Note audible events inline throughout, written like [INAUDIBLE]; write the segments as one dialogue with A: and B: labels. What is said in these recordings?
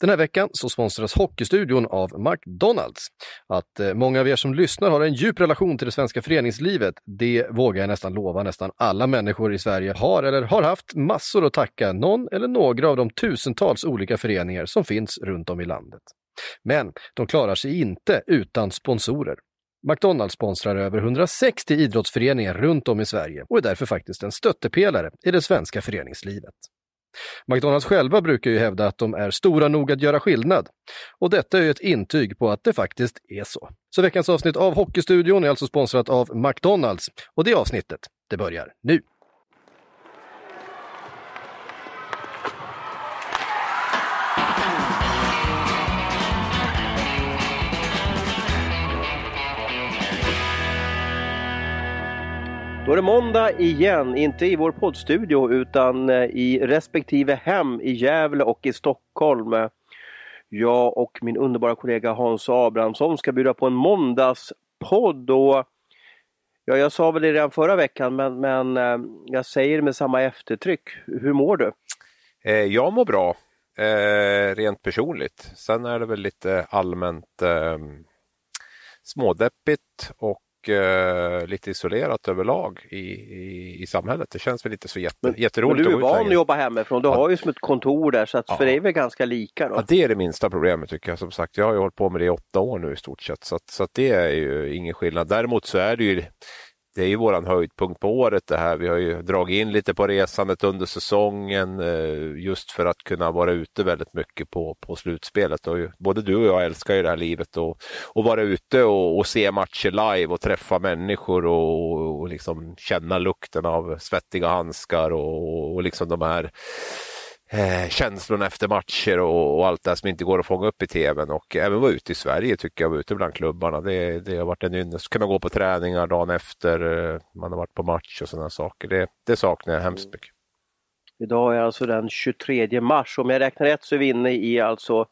A: Den här veckan så sponsras Hockeystudion av McDonalds. Att eh, många av er som lyssnar har en djup relation till det svenska föreningslivet, det vågar jag nästan lova nästan alla människor i Sverige har eller har haft massor att tacka någon eller några av de tusentals olika föreningar som finns runt om i landet. Men de klarar sig inte utan sponsorer. McDonalds sponsrar över 160 idrottsföreningar runt om i Sverige och är därför faktiskt en stöttepelare i det svenska föreningslivet. McDonalds själva brukar ju hävda att de är stora nog att göra skillnad. Och detta är ju ett intyg på att det faktiskt är så. Så veckans avsnitt av Hockeystudion är alltså sponsrat av McDonalds och det avsnittet, det börjar nu.
B: Då är det måndag igen, inte i vår poddstudio utan eh, i respektive hem i Gävle och i Stockholm. Jag och min underbara kollega Hans Abrahamsson ska bjuda på en måndagspodd. Och ja, jag sa väl det redan förra veckan men, men eh, jag säger det med samma eftertryck. Hur mår du?
C: Eh, jag mår bra, rent personligt. Sen är det väl lite allmänt smådeppigt och eh, lite isolerat överlag i, i, i, samhället. Det känns väl inte så jätte, men, jätteroligt.
B: Men du är van att jobba hemifrån. Du ja. har ju som ett kontor där så att ja. för dig är väl ganska lika? Då?
C: Ja, det är det minsta problemet tycker jag. Som sagt, jag har ju hållit på med det i åtta år nu i stort sett så, att, så att det är ju ingen skillnad. Däremot så är det ju det är ju våran höjdpunkt på året det här. Vi har ju dragit in lite på resandet under säsongen eh, just för att kunna vara ute väldigt mycket på, på slutspelet. Och både du och jag älskar ju det här livet och, och vara ute och, och se matcher live och träffa människor och, och liksom känna lukten av svettiga handskar och, och liksom de här eh, känslorna efter matcher och, och, allt det som inte går att fånga upp i tvn och även vara ute i Sverige tycker jag, vara ute bland klubbarna. Det, det har varit en ynnest. Kunna gå på träningar dagen efter eh, man har varit på match och sådana saker. Det, det saknar jag hemskt mycket.
B: Idag är alltså den 23 mars. Om jag räknar rätt så är vi inne i alltså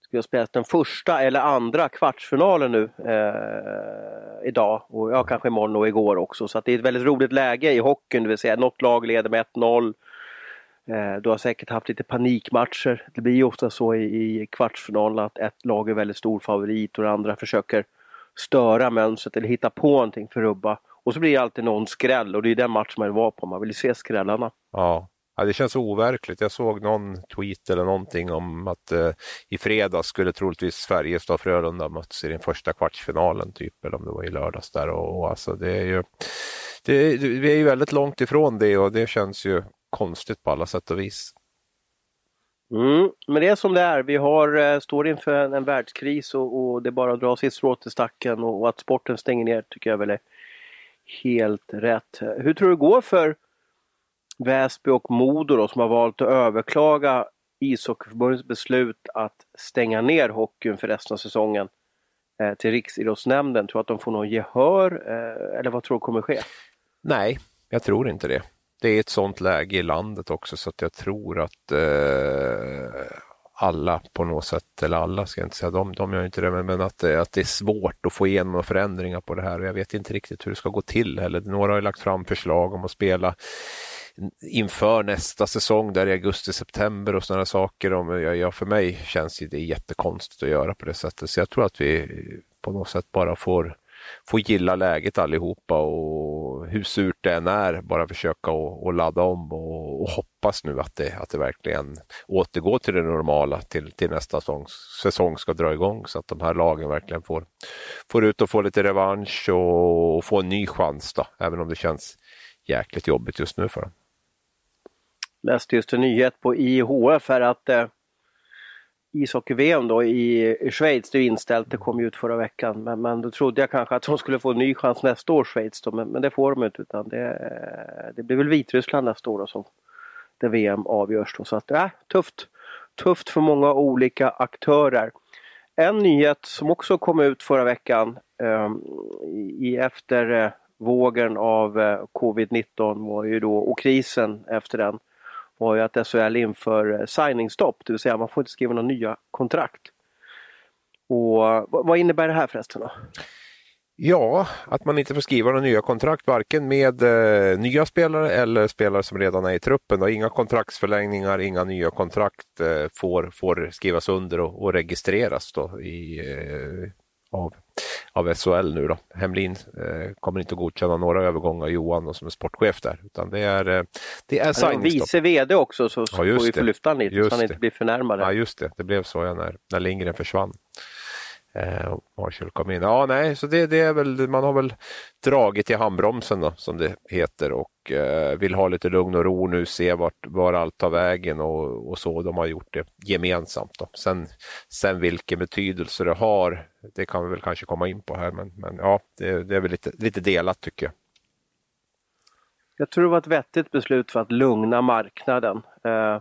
B: ska jag spela den första eller andra kvartsfinalen nu eh, idag och ja, kanske imorgon och igår också. Så det är ett väldigt roligt läge i hockeyn, det vill säga något lag leder med 1-0 Eh, Eh, du har säkert haft lite panikmatcher. Det blir ju ofta så i, i kvartsfinalen att ett lag är väldigt stor favorit och det andra försöker störa mönstret eller hitta på någonting för att rubba. Och så blir det alltid någon skräll och det är den matchen man vill vara på. Man vill ju se skrällarna.
C: Ja. Ja, det känns overkligt. Jag såg någon tweet eller någonting om att eh, i fredags skulle troligtvis Färjestad och Frölunda möts i den första kvartsfinalen, typ, eller om det var i lördags där. Och, och alltså, det är ju, det, vi är ju väldigt långt ifrån det och det känns ju konstigt på alla sätt och vis.
B: Mm, men det är som det är. Vi har, eh, står inför en, en världskris och, och, det är bara att dra sitt strå till stacken och, och, att sporten stänger ner tycker jag väl är helt rätt. Hur tror du det går för Väsby och Modo då, som har valt att överklaga ishockeyförbundets beslut att stänga ner hockeyn för resten av säsongen eh, till Riksidrottsnämnden? Tror du att de får någon gehör eh, eller vad tror du kommer ske?
C: Nej, jag tror inte det det är ett sånt läge i landet också så att jag tror att eh, alla på något sätt, eller alla ska jag inte säga, de, de gör inte det, men, men att, eh, att det är svårt att få igenom förändringar på det här och jag vet inte riktigt hur det ska gå till heller. Några har lagt fram förslag om att spela inför nästa säsong där i augusti-september och sådana saker. Om, ja, för mig känns det jättekonstigt att göra på det sättet så jag tror att vi på något sätt bara får får gilla läget allihopa och hur surt det än är, bara försöka att ladda om och, och, hoppas nu att det, att det verkligen återgår till det normala till, till nästa säsong, säsong ska dra igång så att de här lagen verkligen får, får ut och få lite revansch och, och få en ny chans då, även om det känns jäkligt jobbigt just nu för dem.
B: Läste just en nyhet på IHF här att eh, ishockey-VM då i, i Schweiz, det är inställt, det kom ju ut förra veckan. Men, men då trodde jag kanske att de skulle få en ny chans nästa år, Schweiz då, men, men det får de inte utan det, det blir väl Vitryssland nästa år då som där VM avgörs då. Så att, äh, tufft! Tufft för många olika aktörer. En nyhet som också kom ut förra veckan ehm, eh, i eftervågen av eh, covid-19 var ju då, och krisen efter den, var ju att SHL inför eh, signingstopp, det vill säga man får inte skriva några nya kontrakt. Och Vad innebär det här förresten? Då?
C: Ja, att man inte får skriva några nya kontrakt, varken med eh, nya spelare eller spelare som redan är i truppen. Och inga kontraktsförlängningar, inga nya kontrakt eh, får, får skrivas under och, och registreras då i, eh, av, av SHL nu. Då. Hemlin eh, kommer inte att godkänna några övergångar, Johan då, som är sportchef där. Utan det är, eh, det är
B: är vice VD också så, så
C: Ja,
B: får vi få lyfta honom lite så han inte blir förnärmad.
C: Ja, just det. Det blev så ja, när, när Lindgren försvann. Eh, Marshall kom in. Ja, nej, så det, det är väl, man har väl dragit i handbromsen då, som det heter och eh, vill ha lite lugn och ro nu, se vart, var allt tar vägen och, och så. De har gjort det gemensamt. Då. Sen, sen vilken betydelse det har, det kan vi väl kanske komma in på här, men, men ja, det, det är väl lite, lite delat tycker jag.
B: Jag tror det var ett vettigt beslut för att lugna marknaden. Eh,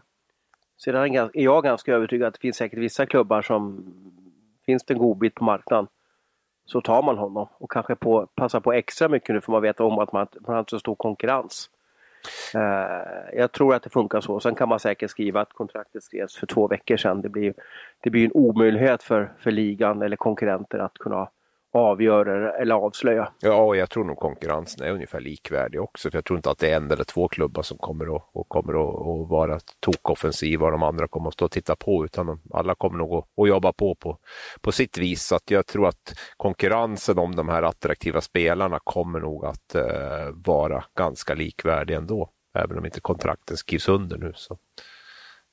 B: sedan är jag ganska övertygad att det finns säkert vissa klubbar som finns det en godbit på marknaden så tar man honom och kanske på, passar på extra mycket nu för man vet om att man, man har inte så stor konkurrens. Uh, jag tror att det funkar så. Sen kan man säkert skriva att kontraktet skrevs för två veckor sedan. Det blir, det blir en omöjlighet för, för ligan eller konkurrenter att kunna avgöra eller avslöja.
C: Ja, och jag tror nog konkurrensen är ungefär likvärdig också. För jag tror inte att det är en eller två klubbar som kommer att, och kommer att, att vara tokoffensiva och de andra kommer att stå och titta på. Utan de, alla kommer nog att, att jobba på, på på sitt vis. Så att jag tror att konkurrensen om de här attraktiva spelarna kommer nog att eh, vara ganska likvärdig ändå. Även om inte kontrakten skrivs under nu. Så.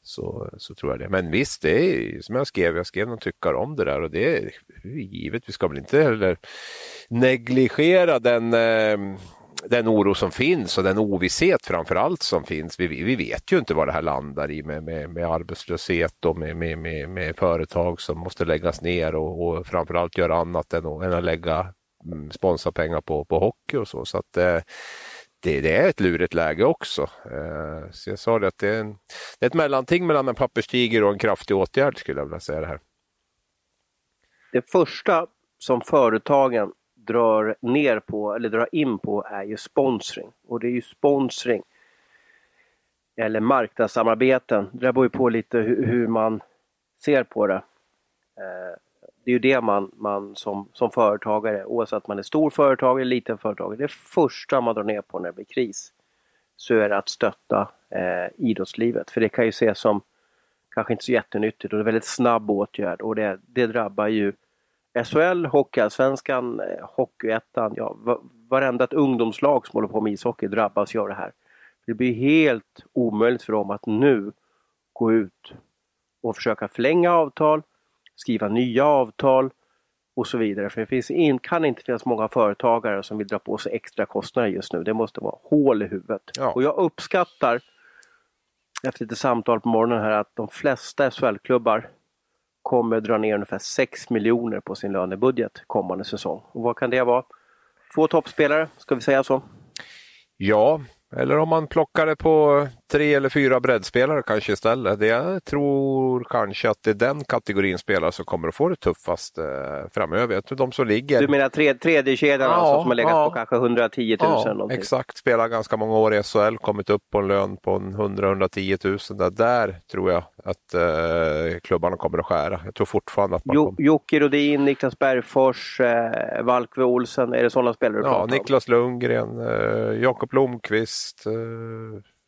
C: Så, så tror jag det. Men visst, det är som jag skrev, jag skrev någon tyckare om det där och det är givet. Vi ska väl inte heller negligera den, eh, den oro som finns och den ovisshet framför allt som finns. Vi, vi vet ju inte vad det här landar i med, med, med arbetslöshet och med, med, med, med företag som måste läggas ner och, och framförallt göra annat än att, än att lägga mm, sponsorpengar på, på hockey och så. så att, eh, det, det, är ett lurigt läge också. Eh, så jag sa det att det är, en, det är ett mellanting mellan en papperstiger och en kraftig åtgärd skulle jag vilja säga det här.
B: Det första som företagen drar ner på eller drar in på är ju sponsring. Och det är ju sponsring eller marknadssamarbeten. Det beror ju på lite hur, hur man ser på det. Eh, det är ju det man, man som, som företagare, oavsett om man är stor företagare eller liten företagare, det första man drar ner på när det blir kris så är det att stötta eh, idrottslivet. För det kan ju ses som kanske inte så jättenyttigt och det är en väldigt snabb åtgärd och det, det drabbar ju SHL, Hockeyallsvenskan, eh, Hockeyettan, ja varenda ett ungdomslag som håller på med ishockey drabbas ju av det här. Det blir helt omöjligt för dem att nu gå ut och försöka förlänga avtal, skriva nya avtal och så vidare. För det finns in, kan inte finnas många företagare som vill dra på sig extra kostnader just nu. Det måste vara hål i huvudet.
C: Ja.
B: Och jag uppskattar efter lite samtal på morgonen här att de flesta SHL-klubbar kommer dra ner ungefär 6 miljoner på sin lönebudget kommande säsong. Och vad kan det vara? Två toppspelare, ska vi säga så?
C: Ja, eller om man plockar det på tre eller fyra breddspelare kanske istället. Det jag tror kanske att det är den kategorin spelare som kommer att få det tuffast eh, framöver. Jag tror de som ligger...
B: Du menar tre, tredje kedjan
C: Ja,
B: alltså, som har legat
C: ja.
B: på kanske 110 000?
C: Ja,
B: någonting.
C: exakt. Spelat ganska många år i SHL, kommit upp på en lön på en 100-110 000. Där, där tror jag att eh, klubbarna kommer att skära. Jag tror fortfarande att man
B: Jo,
C: kommer...
B: Jocke Rodin, Niklas Bergfors, eh, Valkve Olsen, är det sådana spelare du
C: Ja,
B: pratar om?
C: Niklas Lundgren, eh, Jakob Blomqvist. Eh,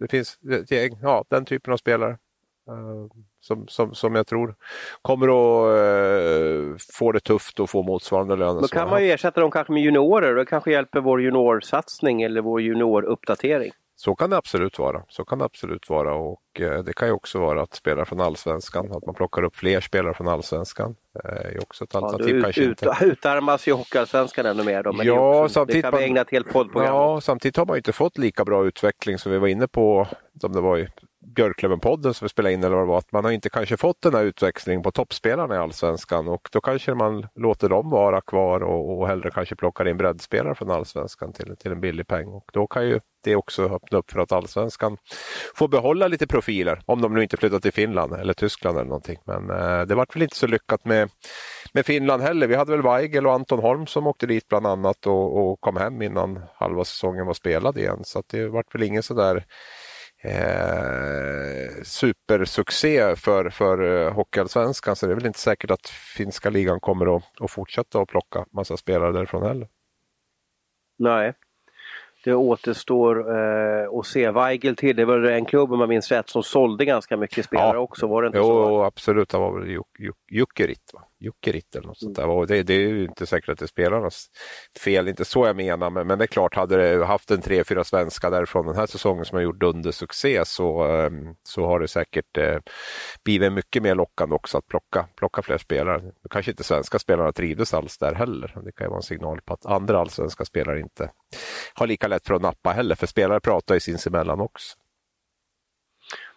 C: det finns ett gäng, ja, den typen av spelare. Eh, som, som, som jag tror kommer att eh, få det tufft och få motsvarande löner.
B: Då kan man ju ersätta dem kanske med juniorer och det kanske hjälper vår juniorsatsning eller vår junioruppdatering.
C: Så kan det absolut vara. Så kan det absolut vara och eh, det kan ju också vara att spela från allsvenskan, att man plockar upp fler spelare från allsvenskan. Eh, är också ett
B: Ja,
C: alternativ
B: ut,
C: kanske
B: ut,
C: inte.
B: utarmas ju Hockeyallsvenskan ännu mer då, men
C: Ja,
B: det, också, det
C: samtidigt
B: kan vi ägna ett helt poddprogram.
C: Ja, samtidigt har man ju inte fått lika bra utveckling som vi var inne på, som det var i Björklöven-podden som vi spelade in eller vad det var, att man har inte kanske fått den här utväxlingen på toppspelarna i Allsvenskan och då kanske man låter dem vara kvar och, och hellre kanske plockar in breddspelare från Allsvenskan till, till en billig peng och då kan ju det också öppna upp för att Allsvenskan får behålla lite profiler om de nu inte flyttar till Finland eller Tyskland eller någonting. Men eh, det vart väl inte så lyckat med, med Finland heller. Vi hade väl Weigel och Anton Holm som åkte dit bland annat och, och kom hem innan halva säsongen var spelad igen. Så att det vart väl ingen sådär eh, supersuccé för, för eh, Hockeyallsvenskan. Så det är väl inte säkert att finska ligan kommer att, att fortsätta att plocka massa spelare därifrån heller.
B: Nej. Det återstår eh, att se. Weigel till, det var en klubb om man minns rätt som sålde ganska mycket spelare ja. också, var det inte
C: jo,
B: så?
C: Jo, absolut. Det var väl Jukerit, va? Jukerit eller något sånt där. Och det, det, är ju inte säkert att det är spelarnas fel, inte så jag menar, men, men det är klart, hade det haft en tre, fyra svenska därifrån den här säsongen som har gjort dundersuccé så, ehm, så har det säkert eh, blivit mycket mer lockande också att plocka, plocka fler spelare. Kanske inte svenska spelarna trivdes alls där heller. Det kan ju vara en signal på att andra allsvenska spelare inte har lika lätt för att nappa heller, för spelare pratar ju sinsemellan också.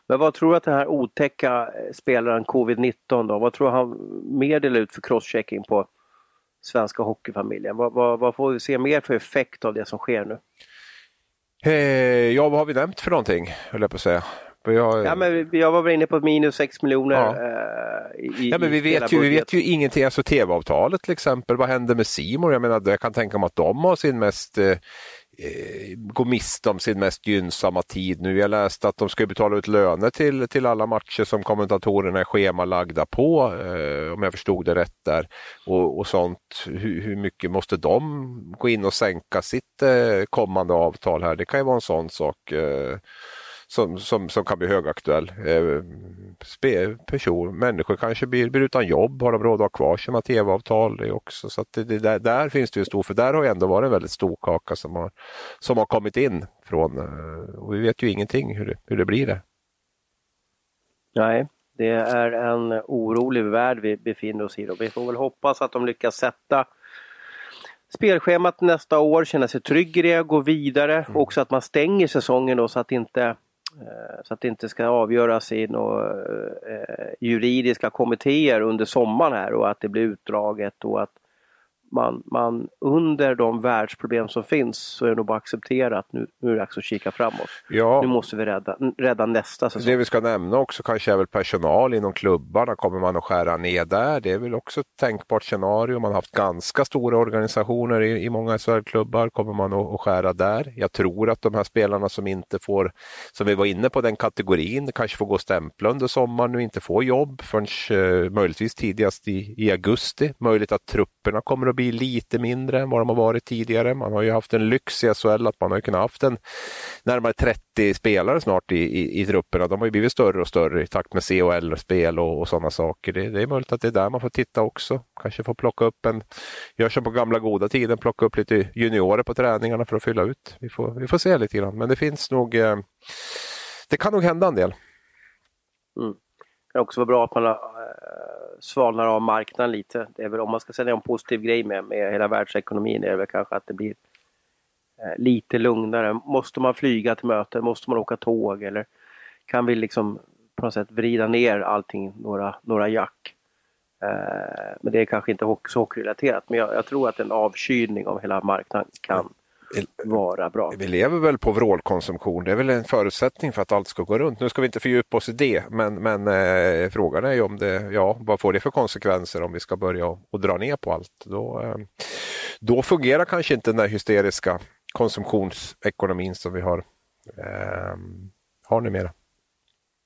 B: Men vad tror du att den här otäcka eh, spelaren covid-19 då, vad tror du han mer delar ut för crosschecking på svenska hockeyfamiljen? Vad, vad, vad, får vi se mer för effekt av det som sker nu?
C: Eh, ja, vad har vi nämnt för någonting, höll jag på att säga.
B: Jag, ja, men jag var väl inne på minus 6 miljoner. Ja.
C: Eh, i, ja, men vi, vet ju, vi vet ju ingenting, alltså tv-avtalet till exempel, vad händer med Simor? Jag menar, jag kan tänka mig att de har sin mest eh, eh, gå miste om sin mest gynnsamma tid nu. Jag läste att de ska betala ut löner till, till alla matcher som kommentatorerna är schemalagda på, eh, om jag förstod det rätt där. Och, och sånt. Hur, hur, mycket måste de gå in och sänka sitt eh, kommande avtal här? Det kan ju vara en sån sak. Eh, som, som, som kan bli högaktuell. Eh, person, människor kanske blir, blir utan jobb, har de råd att ha kvar sina tv-avtal också. Så det, det, där, där, finns det ju stor, för där har ju ändå varit en väldigt stor kaka som har, som har kommit in från, eh, och vi vet ju ingenting hur det, hur det blir där.
B: Nej, det är en orolig värld vi befinner oss i och vi får väl hoppas att de lyckas sätta spelschemat nästa år, känna sig trygg i det, gå vidare. Mm. Också att man stänger säsongen då så att inte Eh, så att det inte ska avgöras i några eh, juridiska kommittéer under sommaren här och att det blir utdraget och att man, man under de världsproblem som finns så är det nog bara att acceptera att nu, nu är det dags att kika framåt. Ja. Nu måste vi rädda, rädda nästa säsong.
C: Det vi ska nämna också kanske är väl personal inom klubbarna. Kommer man att skära ner där? Det är väl också ett tänkbart scenario. Man har haft ganska stora organisationer i, i många SHL-klubbar. Kommer man att, att skära där? Jag tror att de här spelarna som inte får, som vi var inne på den kategorin, kanske får gå och stämpla under sommaren och inte får jobb förrän eh, möjligtvis tidigast i, i augusti. Möjligt att trupperna kommer att bli bli lite mindre än vad de har varit tidigare. Man har ju haft en lyx i SHL att man har kunnat haft en närmare 30 spelare snart i, i, i trupperna. De har ju blivit större och större i takt med CHL-spel och, och sådana saker. Det, det, är möjligt att det är där man får titta också. Kanske få plocka upp en, gör som på gamla goda tiden, plocka upp lite juniorer på träningarna för att fylla ut. Vi får, vi får se lite grann, men det finns nog, eh, det kan nog hända en del.
B: Mm. Det kan också vara bra att man har eh, svalnar av marknaden lite. Det är väl om man ska säga en positiv grej med, med hela världsekonomin är det väl kanske att det blir eh, lite lugnare. Måste man flyga till möten? Måste man åka tåg? Eller kan vi liksom på något sätt vrida ner allting några, några jack? Eh, men det är kanske inte så hockeyrelaterat men jag, jag, tror att en avkylning av hela marknaden kan vara bra.
C: Vi lever väl på vrålkonsumtion, det är väl en förutsättning för att allt ska gå runt. Nu ska vi inte fördjupa oss i det, men, men eh, frågan är ju om det, ja, vad får det för konsekvenser om vi ska börja och, dra ner på allt? Då, eh, då fungerar kanske inte den där hysteriska konsumtionsekonomin som vi har, eh, har numera.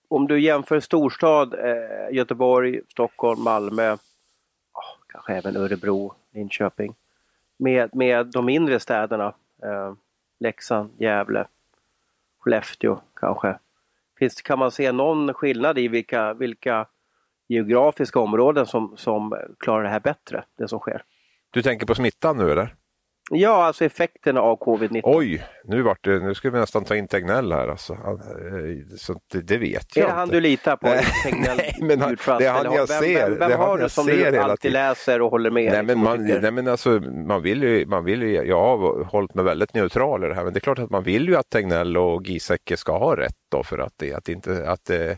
B: Om du jämför storstad, eh, Göteborg, Stockholm, Malmö, oh, kanske även Örebro, Linköping, med, med de mindre städerna, Eh, Leksand, Gävle, Skellefteå kanske. Finns, kan man se någon skillnad i vilka, vilka geografiska områden som, som klarar det här bättre, det som sker?
C: Du tänker på smittan nu eller?
B: Ja, alltså effekterna av covid-19.
C: Oj, nu, vart det, nu ska vi nästan ta in Tegnell här alltså. Eh, så det, det vet jag
B: inte. Är det han du litar på?
C: nej, [LAUGHS] men han, det är han jag vem, ser.
B: Vem, vem, vem har du som du alltid läser och håller med?
C: Nej, men man, nej, men alltså, man vill ju, man vill ju, jag har hållit mig väldigt neutral i det här, men det är klart att man vill ju att Tegnell och Giesecke ska ha rätt då för att, det, att, inte, att, eh,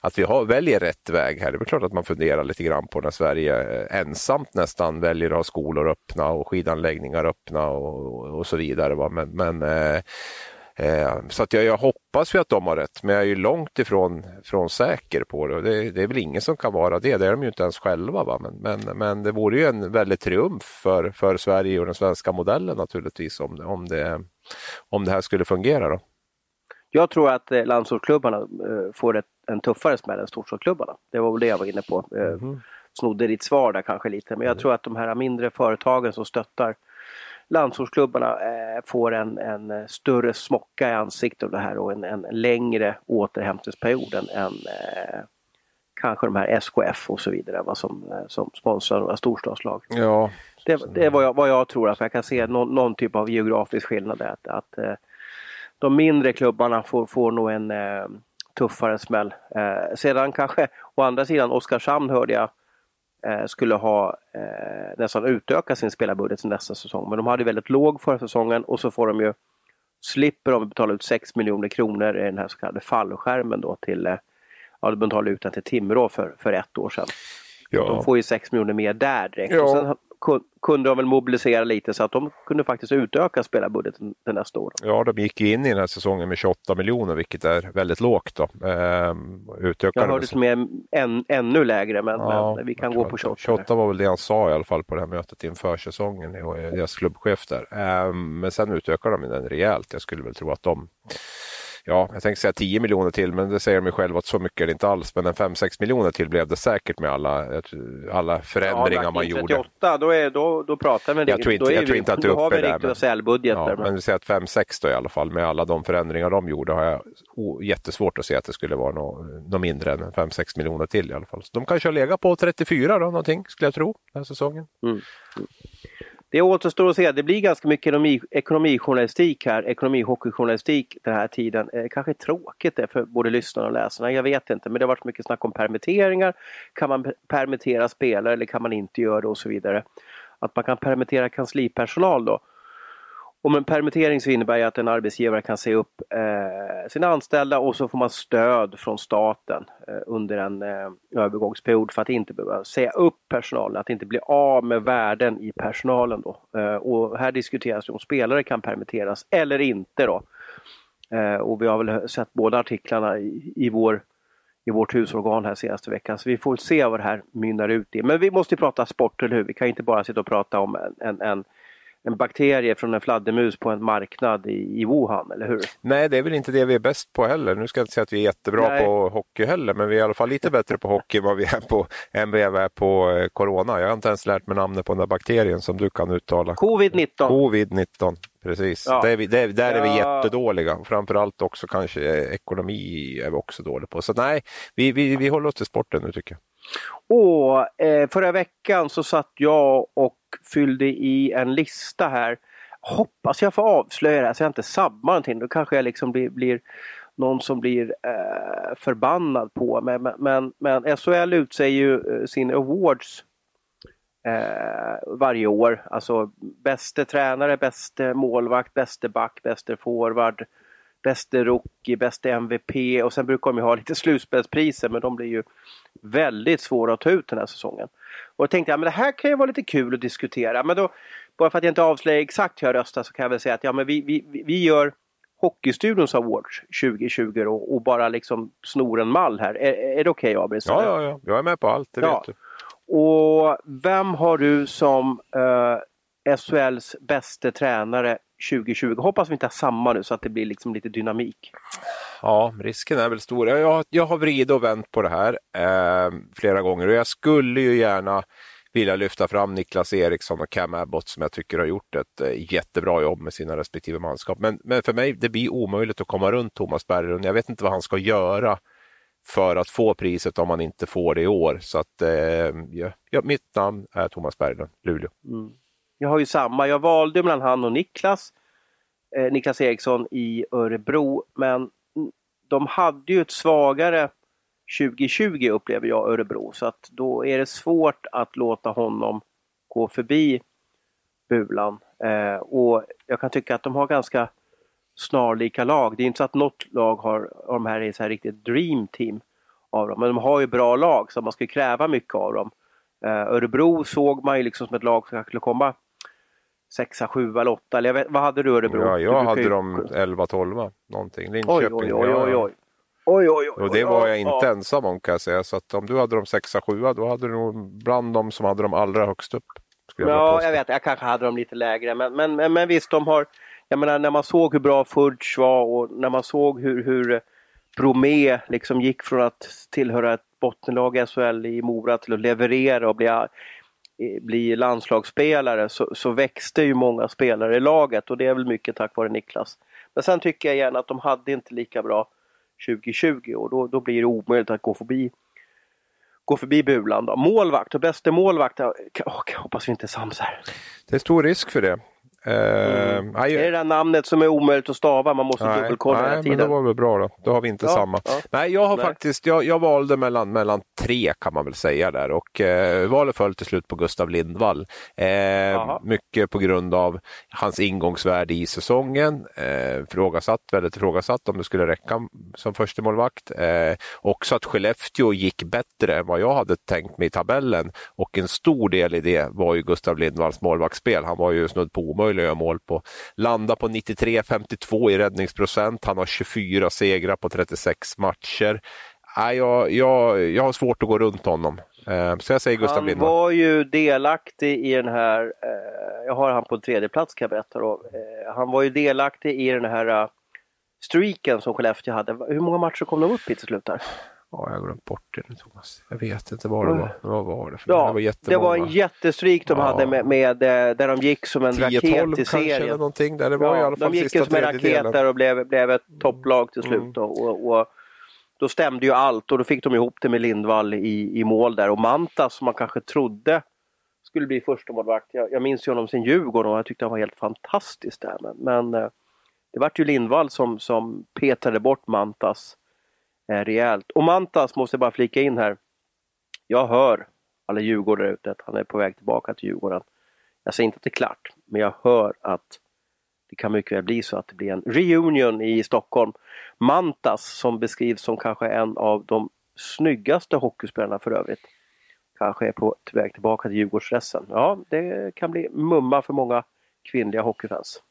C: att vi har, väljer rätt väg här. Det är klart att man funderar lite grann på när Sverige eh, ensamt nästan väljer att ha skolor öppna och skidanläggningar öppna och, och så vidare. Va? Men, men eh, eh, så att jag, jag hoppas ju att de har rätt, men jag är ju långt ifrån från säker på det. det. Det är väl ingen som kan vara det, det är de ju inte ens själva. Va? Men, men, men det vore ju en väldig triumf för, för Sverige och den svenska modellen naturligtvis om, om, det, om det här skulle fungera. Då.
B: Jag tror att eh, landsortsklubbarna eh, får ett, en tuffare smäll än storstadsklubbarna. Det var väl det jag var inne på. Mm. Snodde ditt svar där kanske lite, men jag mm. tror att de här mindre företagen som stöttar landsortsklubbarna eh, får en, en större smocka i ansiktet av det här och en, en längre återhämtningsperiod än, än eh, kanske de här SKF och så vidare va, som, eh, som sponsrar några storstadslag.
C: Ja.
B: Det, det är vad jag, vad jag tror, att jag kan se någon, någon typ av geografisk skillnad. Att, att eh, de mindre klubbarna får, får nog en eh, tuffare smäll. Eh, sedan kanske, å andra sidan, Oskarshamn hörde jag eh, skulle ha eh, nästan utökat sin spelarbudget till nästa säsong. Men de hade väldigt låg förra säsongen och så får de ju slipper de betala ut 6 miljoner kronor i den här så kallade fallskärmen då till eh, ja, de betalade ut den till Timrå för, för ett år sedan. Ja. De får ju 6 miljoner mer där direkt. Ja. Och sen kunde de väl mobilisera lite så att de kunde faktiskt utöka spelarbudgeten till nästa år.
C: Ja, de gick in i den här säsongen med 28 miljoner vilket är väldigt lågt. Då. Ehm,
B: jag hörde som är än, ännu lägre men, ja, men vi kan gå på 28.
C: 28 var väl det han sa i alla fall på det här mötet inför säsongen, deras klubbchef där. Ehm, men sen utökar de den rejält. Jag skulle väl tro att de ja, jag tänkte säga 10 miljoner till, men det säger de själva att så mycket är det inte alls. Men en 5-6 miljoner till blev det säkert med alla, alla förändringar ja, man gjorde.
B: 38, då, är, då, då pratar vi
C: jag tror inte, jag tror inte att
B: du
C: är uppe
B: där. Då har vi riktiga sälbudgeter.
C: Ja, men vi säger att 5-6 då i alla fall, med alla de förändringar de gjorde har jag jättesvårt att se att det skulle vara något, något mindre än 5-6 miljoner till i alla fall. Så de kanske har legat på 34 då, någonting, skulle jag tro, den här säsongen. Mm.
B: Det återstår att se. Det blir ganska mycket ekonomi, ekonomijournalistik här, ekonomihockeyjournalistik den här tiden. Eh, kanske tråkigt det för både lyssnarna och läsarna, jag vet inte. Men det har varit mycket snack om permitteringar. Kan man permittera spelare eller kan man inte göra det och så vidare. Att man kan permittera kanslipersonal då. Om en permittering så innebär det att en arbetsgivare kan säga upp eh, sina anställda och så får man stöd från staten eh, under en eh, övergångsperiod för att inte behöva säga upp personalen, att inte bli av med värden i personalen. Då. Eh, och här diskuteras det om spelare kan permitteras eller inte. Då. Eh, och vi har väl sett båda artiklarna i, i, vår, i vårt husorgan här senaste veckan. Så vi får se vad det här mynnar ut i. Men vi måste prata sport, eller hur? Vi kan inte bara sitta och prata om en, en, en en bakterie från en fladdermus på en marknad i, i Wuhan, eller hur?
C: Nej, det är väl inte det vi är bäst på heller. Nu ska jag inte säga att vi är jättebra Nej. på hockey heller, men vi är i alla fall lite bättre på hockey än vad vi är på, än vi är på eh, corona. Jag har inte ens lärt mig namnet på den där bakterien som du kan uttala.
B: Covid-19.
C: Covid-19, precis. Ja. Där, är vi, där, där är vi jättedåliga. Framförallt också kanske ekonomi är vi också dåliga på. Så nej, vi, vi, vi håller oss till sporten nu tycker jag.
B: Och eh, förra veckan så satt jag och fyllde i en lista här. Hoppas jag får avslöja det här så jag inte sabbar någonting. Då kanske jag liksom blir, blir någon som blir eh, förbannad på mig. Men, men, men SHL utser ju eh, sin awards eh, varje år. Alltså bäste tränare, bäste målvakt, bäste back, bäste forward, bäste rookie, bäste MVP och sen brukar de ju ha lite slutspelspriser men de blir ju väldigt svåra att ta ut den här säsongen. Och jag tänkte att ja, det här kan ju vara lite kul att diskutera men då, bara för att jag inte avslöjar exakt hur jag röstar så kan jag väl säga att ja, men vi, vi, vi gör Hockeystudions Awards 2020 då, och bara liksom snor en mall här. Är, är det okej okay, Abris?
C: Ja, ja, ja, jag är med på allt, det ja. vet du.
B: Och vem har du som eh, SHLs bästa tränare 2020. Hoppas vi inte har samma nu så att det blir liksom lite dynamik.
C: Ja, risken är väl stor. Jag, jag har vridit och vänt på det här eh, flera gånger och jag skulle ju gärna vilja lyfta fram Niklas Eriksson och Cam Abbott som jag tycker har gjort ett eh, jättebra jobb med sina respektive manskap. Men, men för mig, det blir omöjligt att komma runt Thomas Berglund. Jag vet inte vad han ska göra för att få priset om han inte får det i år. Så att eh, ja, mitt namn är Thomas Berglund, Luleå. Mm.
B: Jag har ju samma. Jag valde mellan han och Niklas. Eh, Niklas Eriksson i Örebro. Men de hade ju ett svagare 2020 upplever jag Örebro. Så att då är det svårt att låta honom gå förbi Bulan. Eh, och jag kan tycka att de har ganska snarlika lag. Det är inte så att något lag har, de här är så här riktigt dream team av dem. Men de har ju bra lag så man ska kräva mycket av dem. Eh, Örebro såg man ju liksom som ett lag som skulle komma sexa, sjua eller åtta. Eller vet, vad hade du Örebro?
C: Ja, jag hade ju... dem elva, tolva någonting.
B: Linköping. Oj, oj, oj, oj. Oj, oj,
C: och det var jag inte ensam om kan jag säga. Så att om du hade dem sexa, sjua då hade du nog bland dem som hade dem allra högst upp.
B: Jag ja, jag vet. Jag kanske hade dem lite lägre. Men, men, men, men visst, de har... Jag menar när man såg hur bra Fudge var och när man såg hur, hur Bromé liksom gick från att tillhöra ett bottenlag i SHL i Mora till att leverera och bli bli landslagsspelare så, så växte ju många spelare i laget och det är väl mycket tack vare Niklas. Men sen tycker jag igen att de hade inte lika bra 2020 och då, då blir det omöjligt att gå förbi gå förbi Bulan. Då. Målvakt och bäste målvakt, oh, hoppas vi inte är sams här.
C: Det är stor risk för det.
B: Mm. Uh, är det där namnet som är omöjligt att stava? Man måste nej, dubbelkolla
C: nej,
B: hela tiden.
C: Men det var väl bra då. Då har vi inte ja, samma. Ja. Nej, jag har nej. faktiskt, jag, jag, valde mellan, mellan tre kan man väl säga där och eh, valet föll till slut på Gustav Lindvall. Eh, mycket på grund av hans ingångsvärde i säsongen. Eh, frågasatt, väldigt ifrågasatt om det skulle räcka som första målvakt. Eh, också att Skellefteå gick bättre än vad jag hade tänkt mig i tabellen och en stor del i det var ju Gustav Lindvalls målvaktsspel. Han var ju snudd på omöjlig att göra mål på. Landa på 93-52 i räddningsprocent. Han har 24 segrar på 36 matcher nej, jag, jag, jag har svårt att gå runt honom. Eh, så jag säger Gustav
B: Han
C: Lindvall.
B: Han var ju delaktig i den här, eh, jag har han på en tredje plats kan jag berätta då. Eh, han var ju delaktig i den här streaken som Skellefteå hade. Hur många matcher kom de upp i till slut där?
C: Ja, jag har glömt bort det nu Thomas. Jag vet inte vad det var. Vad var det för
B: ja, det, var det var en jättestreak de ja. hade med, med, där de gick som en 10, raket i serien. eller
C: någonting. Där det var ja, i alla fall
B: de gick som en raket där och blev, blev ett topplag till slut. Mm. Och, och, då stämde ju allt och då fick de ihop det med Lindvall i, i mål där och Manta som man kanske trodde skulle bli första målvakt. Jag, jag minns ju honom sin Djurgården och jag tyckte han var helt fantastisk där. Men, men eh, det vart ju Lindvall som, som petade bort Mantas eh, rejält. Och Mantas måste jag bara flika in här. Jag hör alla djurgårdare ute att han är på väg tillbaka till Djurgården. Jag säger inte att det är klart, men jag hör att det kan mycket väl bli så att det blir en reunion i Stockholm. Mantas som beskrivs som kanske en av de snyggaste hockeyspelarna för övrigt. Kanske är på väg tillbaka till Djurgårdsdressen. Ja, det kan bli mumma för många kvinnliga hockeyfans.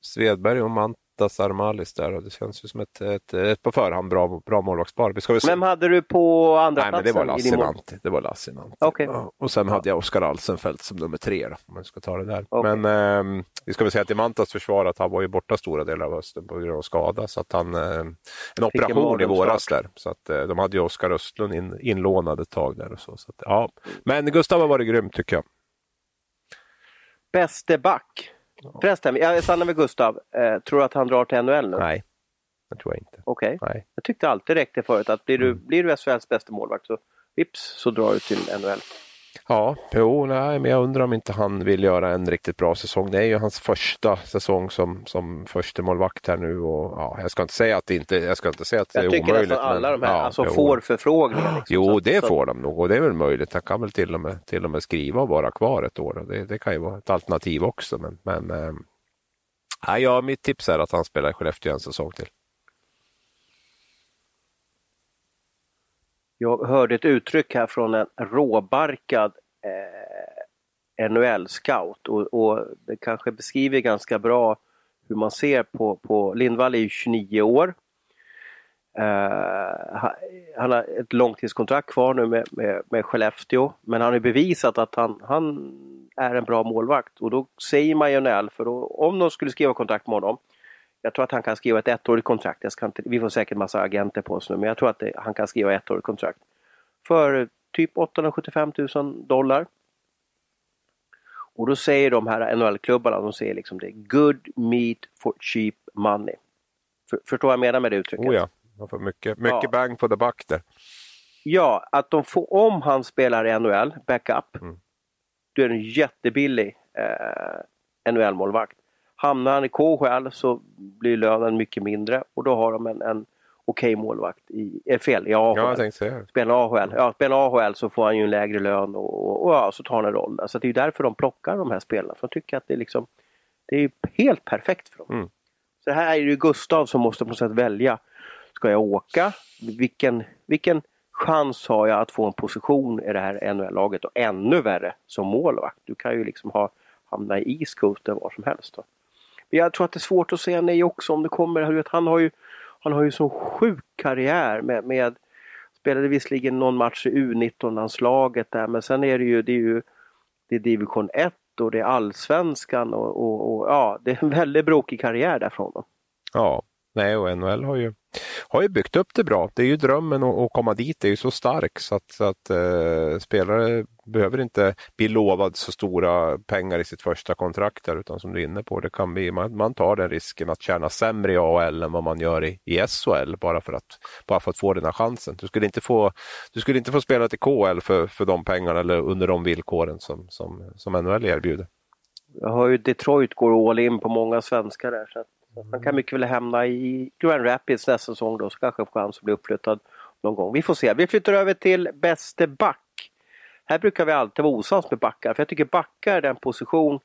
C: Svedberg och Mant Attas Armalis där och det känns ju som ett, ett, ett på förhand bra, bra målvaktspar.
B: Vem hade du på andra
C: Nej,
B: platsen?
C: Men det var Lassinantti. Det var Lassinantti.
B: Okay.
C: Ja, och sen hade jag Oskar Alsenfelt som nummer tre då, om man ska ta det där. Okay. Men eh, vi ska väl säga till Mantas försvar att han var ju borta stora delar av hösten på grund av skada. Så att han, eh, en operation i våras där. Så att eh, de hade ju Oskar Östlund in, inlånad ett tag där och så. så att, ja. Men Gustav har varit grym tycker jag.
B: Bäste back? Förresten, jag stannar med Gustav. Eh, tror du att han drar till NHL nu?
C: Nej, det tror jag inte.
B: Okej. Okay. Jag tyckte alltid räckte förut att blir du, mm. blir du SHLs bästa målvakt så vips så drar du till NHL.
C: Ja, jo, nej, men jag undrar om inte han vill göra en riktigt bra säsong. Det är ju hans första säsong som, som första målvakt här nu och ja, jag ska inte säga att det inte, jag ska inte säga att det är omöjligt. Jag tycker
B: nästan alla de här ja, alltså, får förfrågningar. Liksom,
C: jo, det så. får de nog och det är väl möjligt. Han kan väl till och med, till och med skriva och vara kvar ett år. Det, det kan ju vara ett alternativ också. Men, men äh, ja, mitt tips är att han spelar i Skellefteå en säsong till.
B: Jag hörde ett uttryck här från en råbarkad eh, NHL-scout och, och, det kanske beskriver ganska bra hur man ser på, på Lindvall är ju 29 år. Uh, han har ett långtidskontrakt kvar nu med, med, med Skellefteå men han har bevisat att han, han är en bra målvakt och då säger man ju NHL för då, om de skulle skriva kontrakt med honom jag tror att han kan skriva ett ettårigt kontrakt. Inte, vi får säkert massa agenter på oss nu men jag tror att det, han kan skriva ett ettårigt kontrakt. För typ 875 000 dollar. Och då säger de här NHL-klubbarna, de säger liksom det good meat for cheap money. För, förstår vad jag menar med det uttrycket?
C: Oh ja, man får mycket, mycket ja. bang for the buck där.
B: Ja, att de får, om han spelar i NHL, backup, mm. då är det en jättebillig eh, NHL-målvakt. Hamnar han i KHL så blir lönen mycket mindre och då har de en, en okej okay målvakt i, är fel, i AHL.
C: Ja, jag.
B: Spelar AHL, ja, spelar AHL så får han ju en lägre lön och, och, och ja, så tar han en roll. Så det är därför de plockar de här spelarna, för de tycker att det är liksom det är helt perfekt för dem. Mm. Så här är det ju Gustav som måste på något sätt välja. Ska jag åka? Vilken, vilken chans har jag att få en position i det här NHL-laget och ännu värre som målvakt? Du kan ju liksom ha, hamna i Coast var som helst. Då. Men jag tror att det är svårt att säga nej också om det kommer. Han har ju han har ju sån sjuk karriär med, med spelade visserligen någon match i U19-landslaget där men sen är det ju, det är ju det är division 1 och det är allsvenskan och, och, och, ja, det är en väldigt brokig karriär där från honom.
C: Ja, Nej, och NHL har ju, har ju byggt upp det bra. Det är ju drömmen att, att komma dit, det är ju så stark så att, så att eh, spelare behöver inte bli lovad så stora pengar i sitt första kontrakt där, utan som du är inne på, det kan bli, man, man tar den risken att tjäna sämre i AHL än vad man gör i, i SHL bara för, att, bara för att få den här chansen. Du skulle inte få, du skulle inte få spela till KL för, för de pengarna eller under de villkoren som, som, som NHL erbjuder.
B: Jag hör ju Detroit går all in på många svenskar där. Så att han kan mycket väl hamna i Grand Rapids nästa säsong då, så kanske får chans att bli uppflyttad någon gång. Vi får se. Vi flyttar över till bäste back. Här brukar vi alltid vara osams med backar, för jag tycker backar är den position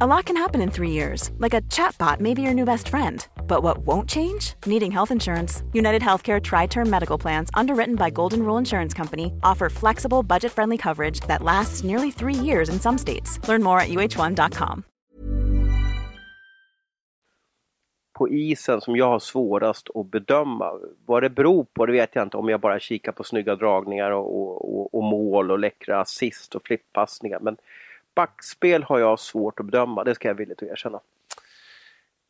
D: A lot can happen in three years, like a chatbot may be your new best friend. But what won't change? Needing health insurance. United Healthcare Tri Term Medical Plans, underwritten by Golden Rule Insurance Company, offer flexible, budget friendly coverage that lasts nearly three years in some states. Learn more at uh1.com.
B: på isen som jag har svårast att bedöma. Vad det beror på det vet jag inte om jag bara kikar på snygga dragningar och, och, och mål och läckra assist och flippassningar. Men backspel har jag svårt att bedöma, det ska jag villigt erkänna.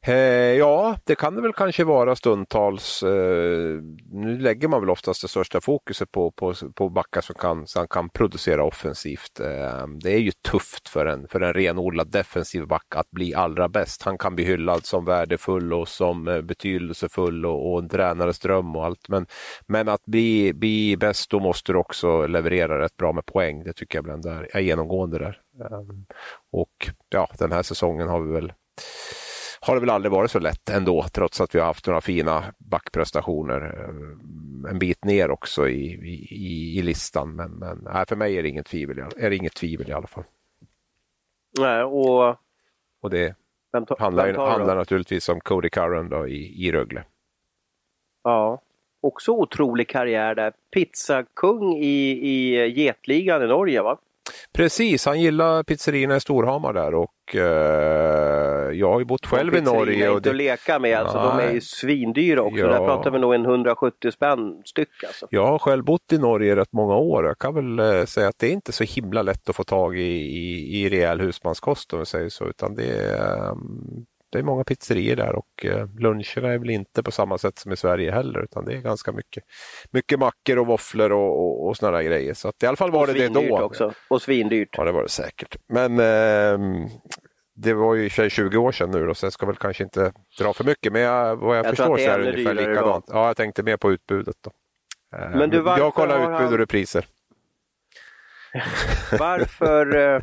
C: Eh, ja, det kan det väl kanske vara stundtals. Eh, nu lägger man väl oftast det största fokuset på, på, på backar som kan, som kan producera offensivt. Eh, det är ju tufft för en, för en renodlad defensiv back att bli allra bäst. Han kan bli hyllad som värdefull och som eh, betydelsefull och, och en tränares dröm och allt. Men, men att bli, bli bäst, då måste du också leverera rätt bra med poäng. Det tycker jag bland där, är genomgående där. Eh, och ja, den här säsongen har vi väl har det väl aldrig varit så lätt ändå, trots att vi har haft några fina backprestationer eh, en bit ner också i, i, i listan. Men, men nej, för mig är det inget tvivel, är det inget tvivel i alla fall.
B: Nej, och...
C: och det handlar, handlar naturligtvis om Cody Curran då i, i Rögle.
B: Ja, också otrolig karriär där. Pizzakung i, i Getligan i Norge va?
C: Precis, han gillar pizzerierna i Storhamar där och eh, jag har ju bott själv i Norge.
B: Och det... att leka med, alltså, de är ju svindyra också. Ja. Där pratar vi nog en 170 spänn styck. Alltså.
C: Jag har själv bott i Norge rätt många år. Jag kan väl eh, säga att det är inte så himla lätt att få tag i, i, i rejäl husmanskost om vi säger så, utan det är, um, det är många pizzerier där och eh, luncherna är väl inte på samma sätt som i Sverige heller utan det är ganska mycket, mycket mackor och våfflor och, och, och sådana grejer. Så att i alla fall var det det då.
B: Också. Och svindyrt.
C: Ja det var det säkert. Men eh, det var ju 20 år sedan nu då, så jag ska väl kanske inte dra för mycket men jag, vad jag, jag förstår så är det ungefär likadant. Ja, jag tänkte mer på utbudet då. Eh, men du, jag kollar utbud och repriser. [LAUGHS]
B: varför, eh,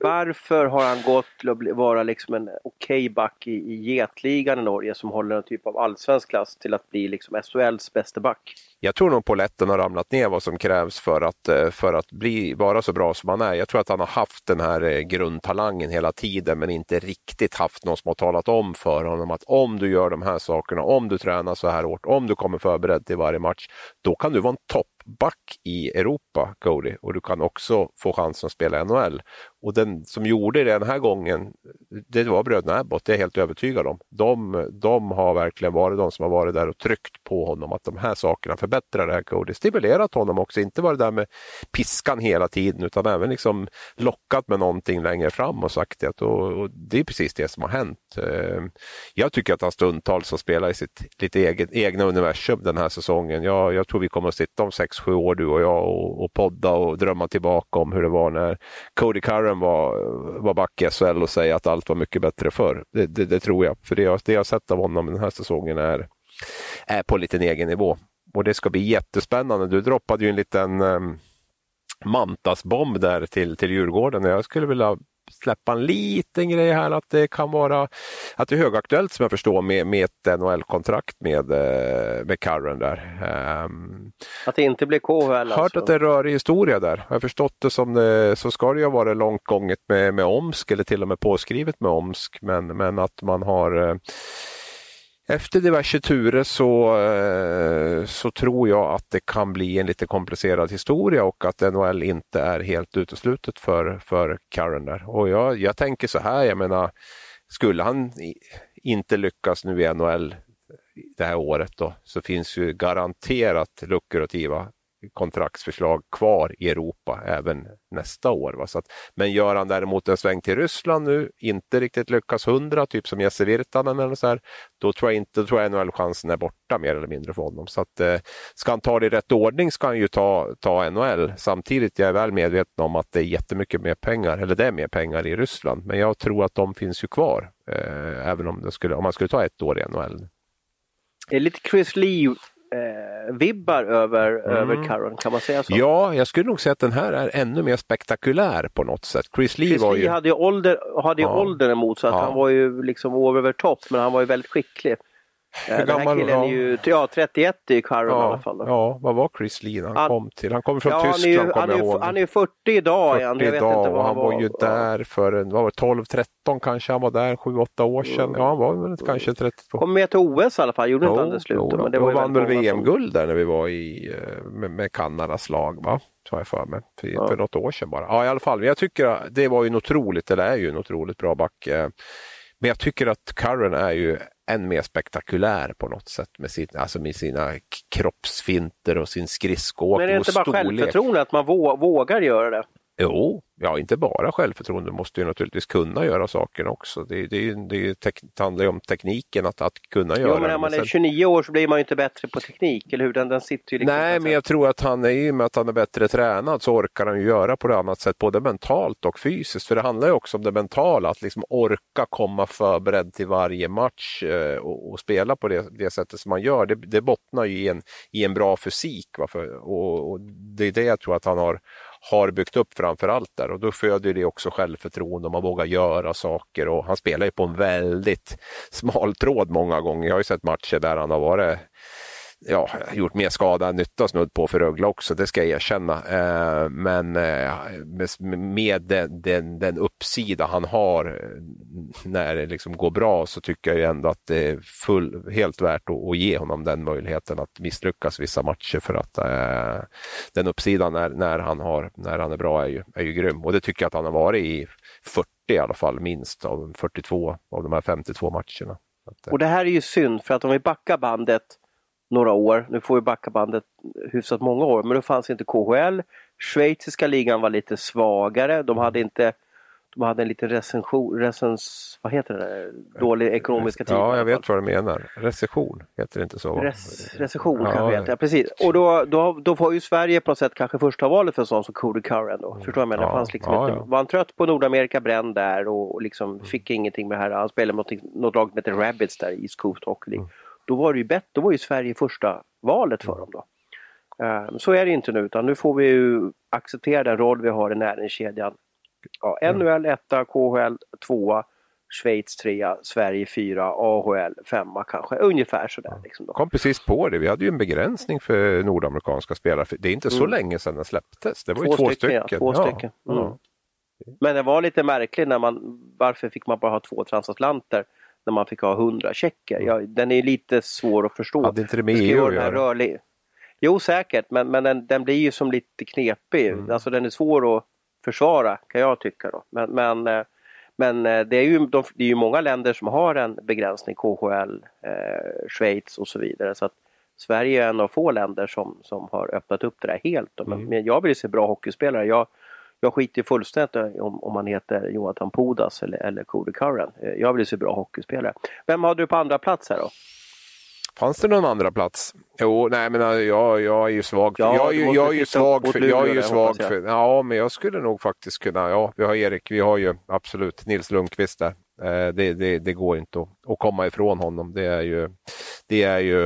B: varför har han gått till att vara liksom en okej okay back i, i getligan i Norge som håller en typ av allsvensk klass till att bli liksom SHLs bästa back?
C: Jag tror nog poletten har ramlat ner vad som krävs för att, eh, för att bli, vara så bra som han är. Jag tror att han har haft den här eh, grundtalangen hela tiden men inte riktigt haft någon som har talat om för honom att om du gör de här sakerna, om du tränar så här hårt, om du kommer förberedd till varje match, då kan du vara en toppback i Europa, Cody, och du kan också få chansen att spela NHL. Och den som gjorde det den här gången, det var bröderna Abbott, det är jag helt övertygad om. De, de har verkligen varit de som har varit där och tryckt på honom att de här sakerna förbättrar det här Cody. Stimulerat honom också, inte varit där med piskan hela tiden utan även liksom lockat med någonting längre fram och sagt det. Och, och det är precis det som har hänt. Eh, jag tycker att han stundtals har spelat i sitt lite egen, egna universum den här säsongen. Jag, jag tror vi kommer att sitta om 6-7 år du och jag och, och podda och drömma tillbaka om hur det var när Cody Curran var, var back i SHL och säga att allt var mycket bättre förr. Det, det, det tror jag, för det jag, det jag sett av honom den här säsongen är, är på lite egen nivå. Och det ska bli jättespännande. Du droppade ju en liten um, mantasbomb där till, till Djurgården. Jag skulle vilja släppa en liten grej här att det kan vara att det är högaktuellt som jag förstår med, med ett NHL-kontrakt med, eh, med Curran där. Um,
B: att det inte blir KHL?
C: Hört alltså. att det rör i historia där. Jag har förstått det som det, så ska det ju vara långt gånget med, med Omsk eller till och med påskrivet med Omsk men, men att man har eh, efter diverse turer så, eh, så tror jag att det kan bli en lite komplicerad historia och att NHL inte är helt uteslutet för, för Curran där. Och jag, jag tänker så här, jag menar, skulle han inte lyckas nu i NHL det här året då, så finns ju garanterat lukrativa kontraktsförslag kvar i Europa även nästa år. Va? Så att, men gör han däremot en sväng till Ryssland nu, inte riktigt lyckas hundra, typ som Jesse Virtanen eller så här, då tror jag inte, tror jag NHL-chansen är borta mer eller mindre för honom. Så att, eh, ska han ta det i rätt ordning ska han ju ta, ta NHL. Samtidigt är jag väl medveten om att det är jättemycket mer pengar, eller det är mer pengar i Ryssland, men jag tror att de finns ju kvar, eh, även om, det skulle, om man skulle ta ett år i NHL.
B: Det är lite Chris Lee eh, vibbar över, mm. över Caron, kan man säga så?
C: Ja, jag skulle nog säga att den här är ännu mer spektakulär på något sätt. Chris Lee,
B: Chris
C: var
B: Lee
C: ju...
B: hade ju ålder, hade ja. åldern emot så att ja. han var ju liksom over top, men han var ju väldigt skicklig. Hur den gammal, här killen ja. är ju ja, 31 i Caron ja, i alla fall. Då.
C: Ja, vad var Chris Lee han, han kom till? Han kommer från ja, Tyskland
B: kommer jag ihåg. Han är ju 40 idag. 40
C: jag vet idag inte vad han var. var ju där för en, vad var 12-13 kanske han var där, 7-8 år sedan. Ja, han var väl kanske 32.
B: Kom med till OS i alla fall, gjorde inte han det slutet.
C: Men det var vann väl VM-guld där när vi var i, eh, med, med Kanadas lag. Va? Så jag för mig, för, ja. för något år sedan bara. Ja i alla fall, jag tycker det var ju en otroligt, eller är ju en otroligt bra back. Eh, men jag tycker att Curran är ju än mer spektakulär på något sätt med, sin, alltså med sina kroppsfinter och sin skridskoåkning.
B: Men är det inte bara självförtroende att man vågar göra det?
C: Jo, ja inte bara självförtroende, måste ju naturligtvis kunna göra sakerna också. Det, det, det, det handlar ju om tekniken att, att kunna jo, göra
B: men när man är 29 år så blir man ju inte bättre på teknik, eller hur? Den, den sitter ju
C: liksom Nej, men jag tror att han är i och med att han är bättre tränad så orkar han ju göra på det annat sätt, både mentalt och fysiskt. För det handlar ju också om det mentala, att liksom orka komma förberedd till varje match eh, och, och, spela på det, det sättet som man gör. Det, det bottnar ju i en, i en bra fysik. Va? För, och, och det är det jag tror att han har har byggt upp framför allt där och då föder det också självförtroende och man vågar göra saker och han spelar ju på en väldigt smal tråd många gånger. Jag har ju sett matcher där han har varit ja, gjort mer skada än nytta snudd på för Rögle också, det ska jag erkänna. Eh, men eh, med den, den, den, uppsida han har eh, när det liksom går bra så tycker jag ändå att det är full, helt värt att, att ge honom den möjligheten att misslyckas vissa matcher för att eh, den uppsidan när, när, han har, när han är bra är ju, är ju grym och det tycker jag att han har varit i 40 i alla fall minst av 42 av de här 52 matcherna. Eh.
B: Och det här är ju synd för att om vi backar bandet några år. Nu får vi backa bandet hyfsat många år, men då fanns inte KHL. Schweiziska ligan var lite svagare. De hade inte de hade en liten recension, recens, vad heter det, dålig ekonomiska tid.
C: Ja, jag vet vad du menar. Recession, heter det inte så?
B: Res, recession ja, kanske heter det, precis. Och då, då, då var ju Sverige på något sätt kanske första valet för en sån som Cody Curran då. Förstår du vad jag menar? Ja, fanns liksom ja, inte, Var han trött på Nordamerika, bränd där och liksom mm. fick ingenting med det här. Han spelade mot något lag som heter Rabbits där, East Coast Hockey League. Mm då var det ju bättre, då var ju Sverige första valet för dem då. Uh, så är det inte nu utan nu får vi ju acceptera den roll vi har i näringskedjan. Ja, NHL 1, KHL 2, Schweiz 3, Sverige 4, AHL 5 kanske, ungefär sådär. Liksom då.
C: Kom precis på det, vi hade ju en begränsning för nordamerikanska spelare. Det är inte så mm. länge sedan den släpptes, det var två ju två stycken. stycken.
B: Ja, två stycken. Mm. Ja. Men det var lite märkligt när man, varför fick man bara ha två transatlanter? När man fick ha 100 checker. Mm. Ja, den är lite svår att förstå.
C: Hade inte det med EU att göra?
B: Rörlig... Jo säkert, men, men den, den, blir ju som lite knepig. Mm. Alltså den är svår att försvara kan jag tycka. Då. Men, men, eh, men eh, det, är ju, de, det är ju många länder som har en begränsning, KHL, eh, Schweiz och så vidare. Så att Sverige är en av få länder som, som har öppnat upp det där helt. Men, mm. men jag vill se bra hockeyspelare. Jag, jag skiter fullständigt om, om man heter Jonathan Pudas eller, eller Cody Curran. Eh, jag vill se bra hockeyspelare. Vem har du på andra plats här då?
C: Fanns det någon andra plats? Jo, nej men äh, jag, jag är ju svag för... Ja, jag är ju svag för... Jag är ju svag för... Ja, men jag skulle nog faktiskt kunna... Ja, vi har Erik, vi har ju absolut Nils Lundqvist där. Eh, det, det, det, går inte att, att, komma ifrån honom. Det är ju, det är ju,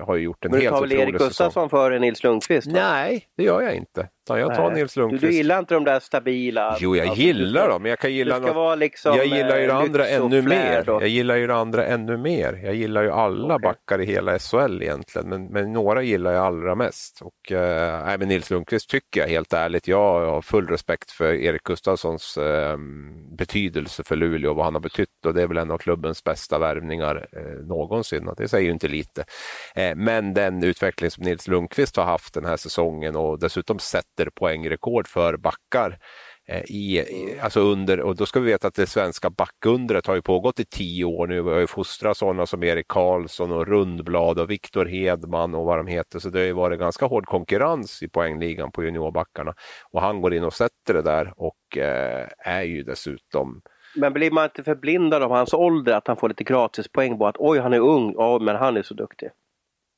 C: har ju gjort en helt otrolig säsong. Men du tar väl Erik
B: Gustafsson före Nils Lundqvist?
C: Va? Nej, det gör jag inte. Jag tar Nils Lundqvist.
B: Du, du, gillar inte de där stabila?
C: Jo, jag gillar dem, men jag kan gilla något. Liksom, jag gillar ju det andra ännu mer. Då. Jag gillar ju det andra ännu mer. Jag gillar ju alla okay. backar i hela SHL egentligen, men, men några gillar jag allra mest. Och, äh, men Nils Lundqvist tycker jag helt ärligt. Jag har full respekt för Erik Gustafssons äh, betydelse för Luleå och vad han har betytt och det är väl en av klubbens bästa värvningar eh, någonsin. Det säger ju inte lite. Eh, men den utveckling som Nils Lundqvist har haft den här säsongen och dessutom sätter poängrekord för backar eh, i, i, alltså under, och då ska vi veta att det svenska backundret har ju pågått i tio år nu. Vi har ju fostrat sådana som Erik Karlsson och Rundblad och Viktor Hedman och vad de heter. Så det har ju varit ganska hård konkurrens i poängligan på juniorbackarna. Och han går in och sätter det där och eh, är ju dessutom
B: men blir man inte förblindad av hans ålder att han får lite gratispoäng på att oj han är ung, ja men han är så duktig?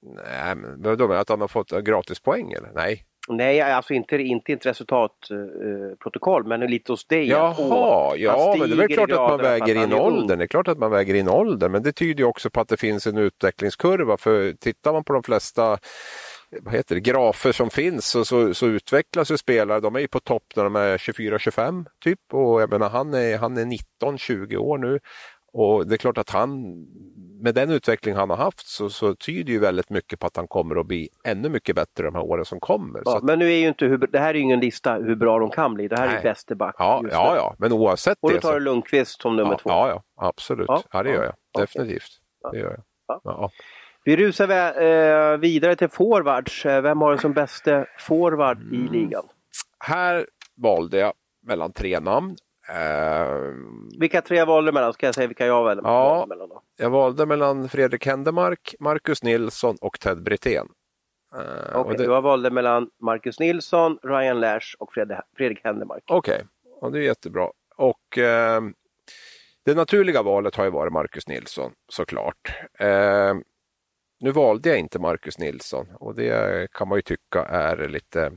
C: Nej, men vadå, att han har fått gratispoäng eller? Nej.
B: Nej, alltså inte, inte ett resultatprotokoll, uh, men lite hos dig.
C: Jaha, åh, ja, men det är väl klart att man väger in åldern. Det är klart att man väger in åldern, men det tyder ju också på att det finns en utvecklingskurva. För tittar man på de flesta vad heter det, grafer som finns så, så, så utvecklas ju spelare. De är ju på topp när de är 24-25 typ och jag menar han är, han är 19-20 år nu. Och det är klart att han, med den utveckling han har haft så, så tyder ju väldigt mycket på att han kommer att bli ännu mycket bättre de här åren som kommer.
B: Ja,
C: att,
B: men nu är ju inte hur, det här är ju ingen lista hur bra de kan bli. Det här nej. är bäste back.
C: Ja, ja, ja, men oavsett
B: och det. Och då tar du Lundqvist som nummer
C: ja,
B: två?
C: Ja, ja absolut. Ja, ja det gör jag. Definitivt. Det gör jag. Ja.
B: Vi rusar eh, vidare till forwards. Eh, vem har du som bästa forward i mm. ligan?
C: Här valde jag mellan tre namn. Uh,
B: vilka tre valde mellan? Ska jag säga vilka jag valde
C: ja, mellan? Då? Jag valde mellan Fredrik Händemark, Marcus Nilsson och Ted Brithén.
B: Uh, Okej, okay, det... du valde mellan Marcus Nilsson, Ryan Lash och Fred Fredrik Händemark.
C: Okej, okay. och det är jättebra. Och uh, det naturliga valet har ju varit Marcus Nilsson såklart. Uh, nu valde jag inte Marcus Nilsson och det kan man ju tycka är lite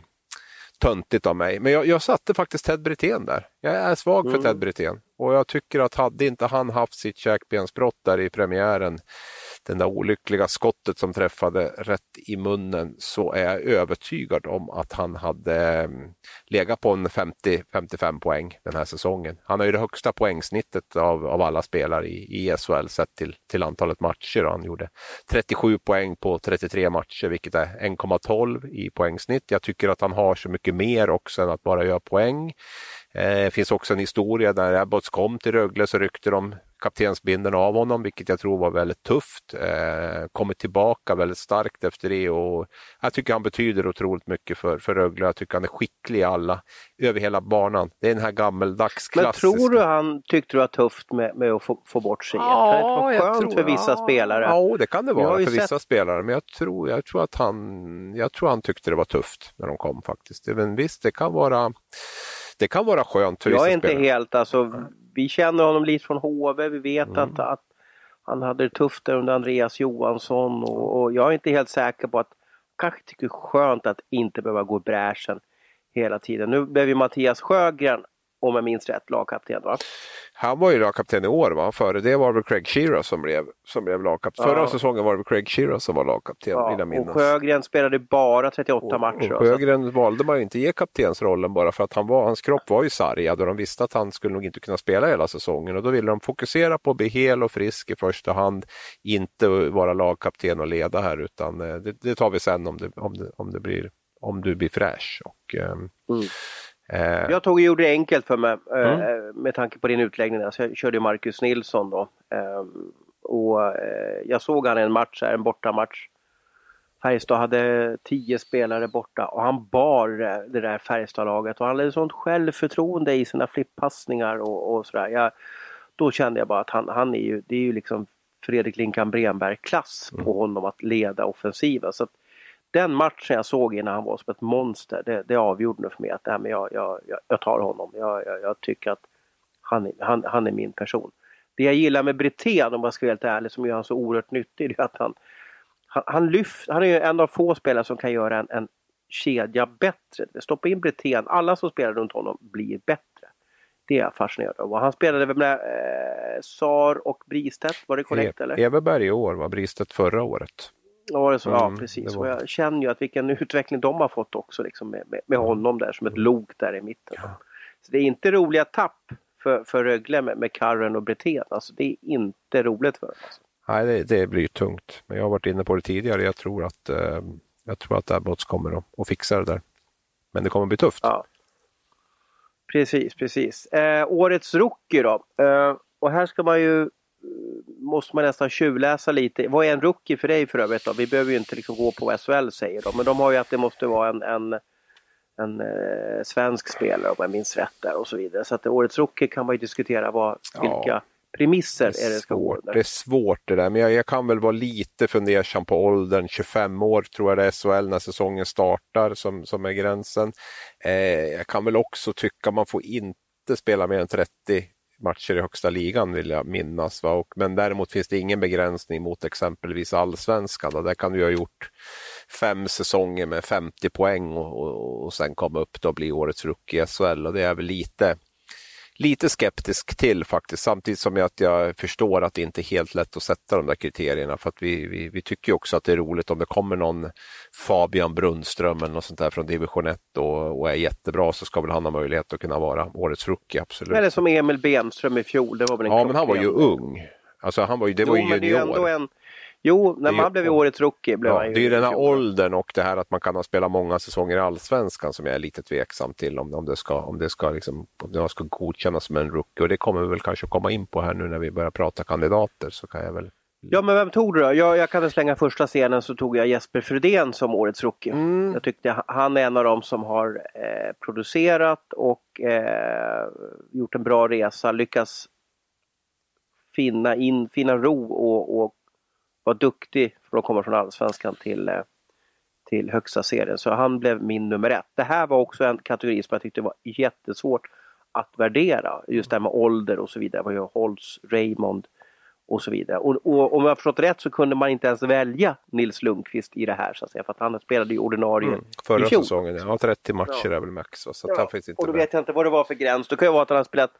C: töntigt av mig. Men jag, jag satte faktiskt Ted Brithén där. Jag är svag för mm. Ted Brithén och jag tycker att hade inte han haft sitt käkbensbrott där i premiären den där olyckliga skottet som träffade rätt i munnen så är jag övertygad om att han hade mm, legat på en 50-55 poäng den här säsongen. Han har ju det högsta poängsnittet av, av alla spelare i, i SHL sett till, till antalet matcher. Han gjorde 37 poäng på 33 matcher vilket är 1,12 i poängsnitt. Jag tycker att han har så mycket mer också än att bara göra poäng. Eh, det eh, finns också en historia där Abbots kom till Rögle så ryckte de kaptensbindeln av honom, vilket jag tror var väldigt tufft. Eh, kommit tillbaka väldigt starkt efter det och jag tycker han betyder otroligt mycket för, för Rögle. Jag tycker han är skicklig i alla, över hela banan. Det är den här gammeldags klassiska.
B: Men tror du han tyckte det var tufft med, med att få, få bort sig? Ja, det var skönt tror, för vissa
C: ja,
B: spelare?
C: Ja, det kan det vara för sett... vissa spelare. Men jag tror, jag, tror att han, jag tror han tyckte det var tufft när de kom faktiskt. Men visst, det kan vara det kan vara skönt för
B: Jag
C: vissa
B: är inte
C: spelare.
B: helt, alltså vi känner honom lite från HV, vi vet mm. att, att han hade det tufft där under Andreas Johansson och, och, jag är inte helt säker på att kanske tycker det är skönt att inte behöva gå i bräschen hela tiden. Nu blev ju Mattias Sjögren om jag minns rätt, lagkapten va?
C: Han var ju lagkapten i år, va? före det var det Craig Shearer som blev, som blev lagkapten. Ja. Förra säsongen var det Craig Shearer som var lagkapten, ja, vill jag minnas.
B: Och Sjögren spelade bara 38 och, matcher.
C: Och Sjögren så. valde man inte ge kaptensrollen bara för att han var, hans kropp var ju sargad och de visste att han skulle nog inte kunna spela hela säsongen och då ville de fokusera på att bli hel och frisk i första hand, inte vara lagkapten och leda här utan eh, det, det tar vi sen om det, om det, om det blir om du blir fräsch. Och, um, mm.
B: Eh. Jag tog och gjorde det enkelt för mig eh, mm. med tanke på din utläggning. Där. Så jag körde Marcus Nilsson då. Ehm, och eh, jag såg han en match, en bortamatch. Färjestad hade tio spelare borta och han bar det där Färjestadlaget och han hade sånt självförtroende i sina flippassningar och, och sådär. Jag, då kände jag bara att han, han är ju, det är ju liksom Fredrik Linkan Bremberg-klass på mm. honom att leda offensiven. Så att den matchen jag såg innan han var som ett monster, det, det avgjorde för mig att det här med jag, jag, jag, tar honom. Jag, jag, jag tycker att han, han, han är min person. Det jag gillar med Brithén, om jag ska vara helt ärlig, som gör han så oerhört nyttig, är att han, han, han, lyft, han är en av få spelare som kan göra en, en kedja bättre. Stoppa in Brithén, alla som spelar runt honom blir bättre. Det är jag fascinerad av. Han spelade väl med eh, Sar och Bristedt, var det korrekt? E eller?
C: Everberg i år, var Bristedt förra året.
B: Ja, det så, mm, ja precis. Var... Och jag känner ju att vilken [LAUGHS] utveckling de har fått också liksom med, med, med honom där som ett lok där i mitten. Ja. Så det är inte roliga tapp för, för Rögle med, med Karren och Brithén. Alltså det är inte roligt för dem. Alltså.
C: Nej, det, det blir tungt. Men jag har varit inne på det tidigare. Jag tror att, eh, jag tror att Abbots kommer att, fixa det där. Men det kommer bli tufft.
B: Ja. Precis, precis. Eh, årets rookie då. Eh, och här ska man ju måste man nästan tjuvläsa lite. Vad är en rookie för dig för övrigt då? Vi behöver ju inte liksom gå på vad SHL säger då, men de har ju att det måste vara en, en en eh, svensk spelare om jag minns rätt där och så vidare. Så att årets rookie kan man ju diskutera vad, vilka
C: Ja.
B: premisser
C: Det
B: är
C: är,
B: det ska gå under.
C: det är svårt det där, men jag, jag kan väl vara lite fundersam på åldern. 25 år tror jag det är SHL när säsongen startar som, som är gränsen. Eh, jag kan väl också tycka man får inte spela mer än 30 matcher i högsta ligan vill jag minnas. Va? Och, men däremot finns det ingen begränsning mot exempelvis allsvenskan. Och där kan du ha gjort fem säsonger med 50 poäng och, och, och sen komma upp då och bli årets rookie i SHL. Och det är väl lite lite skeptisk till faktiskt, samtidigt som jag, att jag förstår att det inte är helt lätt att sätta de där kriterierna. För att vi, vi, vi tycker också att det är roligt om det kommer någon Fabian Brunström eller något sånt där från division 1 och, och är jättebra så ska väl han ha möjlighet att kunna vara årets rookie, absolut.
B: Eller som Emil Bemström i fjol, det var väl en
C: ja, men han var ju ung. Alltså han var ju, det var
B: jo,
C: ju
B: men det är ju
C: junior.
B: ändå en... Jo, när man blev ju årets rookie blev
C: Ja,
B: ju
C: det är ju den här åldern och det här att man kan ha spelat många säsonger i allsvenskan som jag är lite tveksam till om, om det ska, om det ska, liksom, om det ska godkännas som en rookie. Och det kommer vi väl kanske komma in på här nu när vi börjar prata kandidater. Så kan jag väl...
B: Ja, men vem tog du då? Jag, jag kan väl slänga första scenen så tog jag Jesper Fredén som årets rookie.
C: Mm.
B: Jag tyckte ha- han är en av dem som har eh, producerat och eh, gjort en bra resa, lyckats finna, in, finna ro och, och vara duktig för att komma från Allsvenskan till, eh, till högsta serien. Så han blev min nummer ett. Det här var också en kategori som jag tyckte var jättesvårt att värdera. Just det här med ålder och så vidare. Var ju Holtz, Raymond och så vidare. Och, och om jag har förstått rätt så kunde man inte ens välja Nils Lundqvist i det här så att säga. För att han spelade ju ordinarie
C: Mm. Förra
B: i
C: säsongen, ja 30 matcher
B: Ja.
C: är väl max. Så att han finns inte
B: och då
C: med.
B: vet jag inte vad det var för gräns. Det kan ju vara att han har spelat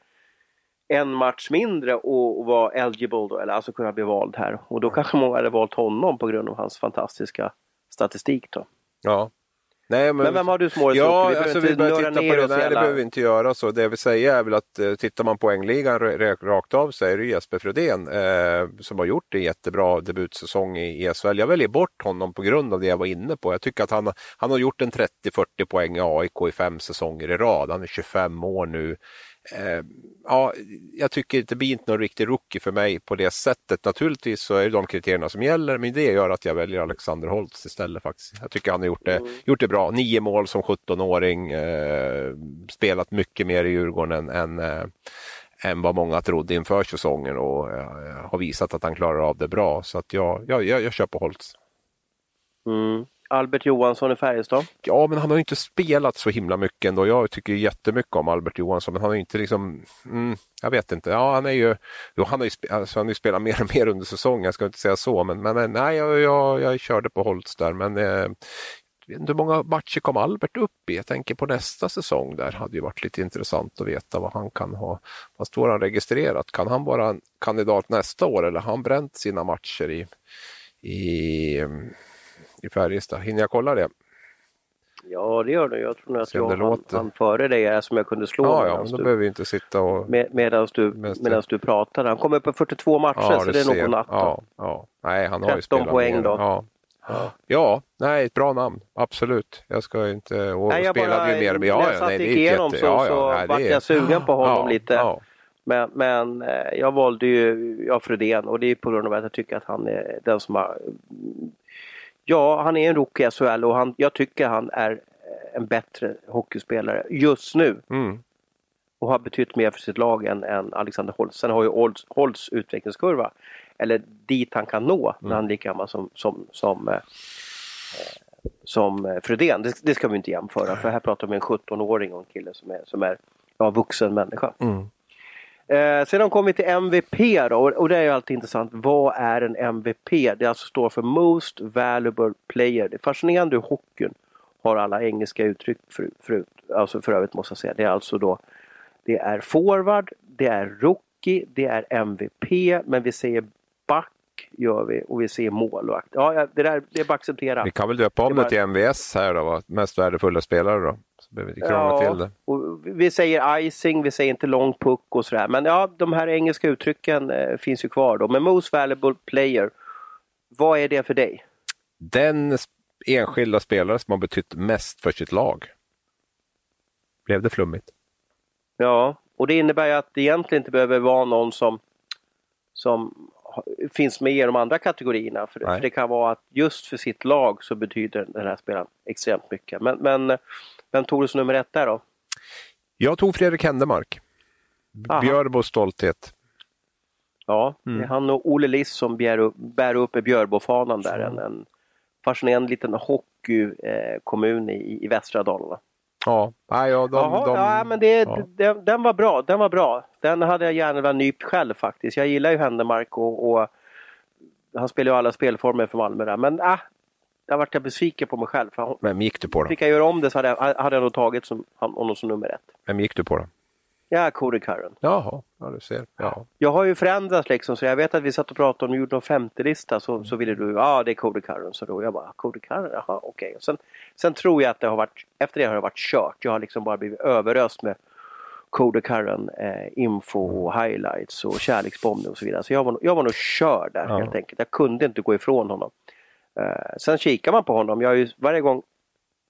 B: en match mindre och, och var eligible då, eller alltså kunna bli vald här. Och då kanske många hade valt honom på grund av hans fantastiska statistik då.
C: Ja. Nej, men,
B: Men vem har du som årets
C: Ja?
B: Vi
C: alltså vi börjar titta på det. Nej, det
B: alla-
C: behöver vi inte göra. Så det jag vill säga är väl att eh, tittar man poängligan rakt av så är det Jesper Fredén eh, som har gjort en jättebra debutsäsong i ESL. Jag väljer bort honom på grund av det jag var inne på. Jag tycker att han, han har gjort en 30-40 poäng i AIK i fem säsonger i rad. Han är 25 år nu. Eh, ja, jag tycker inte det blir inte någon riktig rookie för mig på det sättet. Naturligtvis så är det de kriterierna som gäller, men det gör att jag väljer Alexander Holtz istället faktiskt. Jag tycker han har gjort det, gjort det bra. Nio mål som 17-åring, eh, spelat mycket mer i Djurgården än, än, eh, än vad många trodde inför säsongen och eh, har visat att han klarar av det bra. Så att jag, jag, jag, jag kör på Holtz.
B: Mm. Albert Johansson i Färjestad.
C: Ja, men han har ju inte spelat så himla mycket ändå. Jag tycker jättemycket om Albert Johansson, men han har inte liksom, mm, jag vet inte. Ja, han är ju, jo, han har ju, alltså, han har ju spelat [LAUGHS] mer och mer under säsongen, jag ska inte säga så, men, men nej, jag, jag, jag körde på Holtz där, men eh, hur många matcher kom Albert upp i? Jag tänker på nästa säsong där hade ju varit lite intressant att veta vad han kan ha. Vad står han registrerat? Kan han vara en kandidat nästa år eller har han bränt sina matcher i, i, i Färjestad? Hinner jag kolla det?
B: Ja, det gör du. Jag tror nog att jag
C: det
B: han,
C: låter.
B: han före dig är som jag kunde slå
C: Ja, ja, men då
B: du,
C: behöver vi inte sitta och...
B: med, medans du,
C: Medans du-
B: medans du pratade. Han kom upp på 42 matcher så det är nog på natt. då.
C: Ja, ja. Nej, han har ju
B: 13
C: spelat
B: poäng då.
C: Ja. ja, nej, ett bra namn. Absolut. Jag ska inte... Och
B: Nej, jag
C: spelade
B: bara,
C: ju mer. Men
B: när
C: ja,
B: jag
C: ja,
B: satt
C: nej, det
B: igenom
C: jätte-
B: så,
C: ja, ja,
B: så
C: nej,
B: vart
C: är-
B: jag sugen på honom
C: ja,
B: lite.
C: Ja,
B: Men, men eh, jag valde ju ja, Fredén och det är på grund av att jag tycker att han är den som har... Ja, han är en rookie i SHL och han, jag tycker han är en bättre hockeyspelare just nu.
C: mm.
B: och har betytt mer för sitt lag än, än Alexander Holtz. Sen har ju Holtz, Holtz utvecklingskurva, eller dit han kan nå när han är lika gammal som, som, som, eh, som eh, Fredén. Det, det ska vi inte jämföra för här pratar vi om en 17-åring och en kille som är, som är ja, vuxen människa.
C: Mm.
B: Eh, sedan kommer vi till MVP då och, det är ju alltid intressant. Vad är en MVP? Det alltså står för Most Valuable Player. Det är fascinerande hur hockeyn har alla engelska uttryck för, för, alltså för övrigt måste jag säga. Det är alltså då det är forward, det är rookie, det är MVP, men vi säger back gör vi och vi säger målvakt. Ja, det där det är bara att acceptera.
C: Vi kan väl döpa om
B: Det
C: det
B: var-
C: till MVS här då, va? mest värdefulla spelare då. Så behöver vi inte krångla till det.
B: vi säger icing, vi säger inte long puck och sådär. Men ja, de här engelska uttrycken eh, finns ju kvar då. Men most valuable player, vad är det för dig?
C: Den enskilda spelare som har betytt mest för sitt lag. Blev det flummigt?
B: Ja, och det innebär ju att det egentligen inte behöver vara någon som, som finns med i de andra kategorierna. För, för det kan vara att just för sitt lag så betyder den här spelaren extremt mycket. Men, men Vem tog du som nummer ett där då?
C: Jag tog Fredrik Händemark. Björbos stolthet.
B: Ja,
C: Mm.
B: det är han och Olle Liss som bär upp, bär upp Björbofanan där. En, en fascinerande liten hockeykommun i, i västra Dalarna.
C: Ja, nej, ja, de,
B: Jaha,
C: de,
B: ja, men det,
C: ja.
B: Den, den var bra. Den var bra. Den hade jag gärna velat nypt själv faktiskt. Jag gillar ju Händemark och, och han spelar ju alla spelformer för Malmö där. Men äh, där vart jag besviken på mig själv. För
C: Vem gick du på då?
B: fick jag göra om det så hade jag, hade jag nog tagit som, honom som nummer ett.
C: Vem gick du på då?
B: Ja, Cody Curran.
C: Jaha, ja du ser. Ja.
B: Jag har ju förändrats liksom så jag vet att vi satt och pratade om, gjorde en 50-lista så, så ville du, ja ah, det är Cody Curran. Så då jag bara, Cody Curran, jaha okej. Och Sen, sen tror jag att det har varit, efter det har det varit kört. Jag har liksom bara blivit överöst med Cody Curran eh, info och highlights och kärleksbombning och så vidare. Så jag var, jag var nog körd där
C: Ja.
B: helt enkelt. Jag kunde inte gå ifrån honom. Eh, sen kikar man på honom. Jag har ju varje gång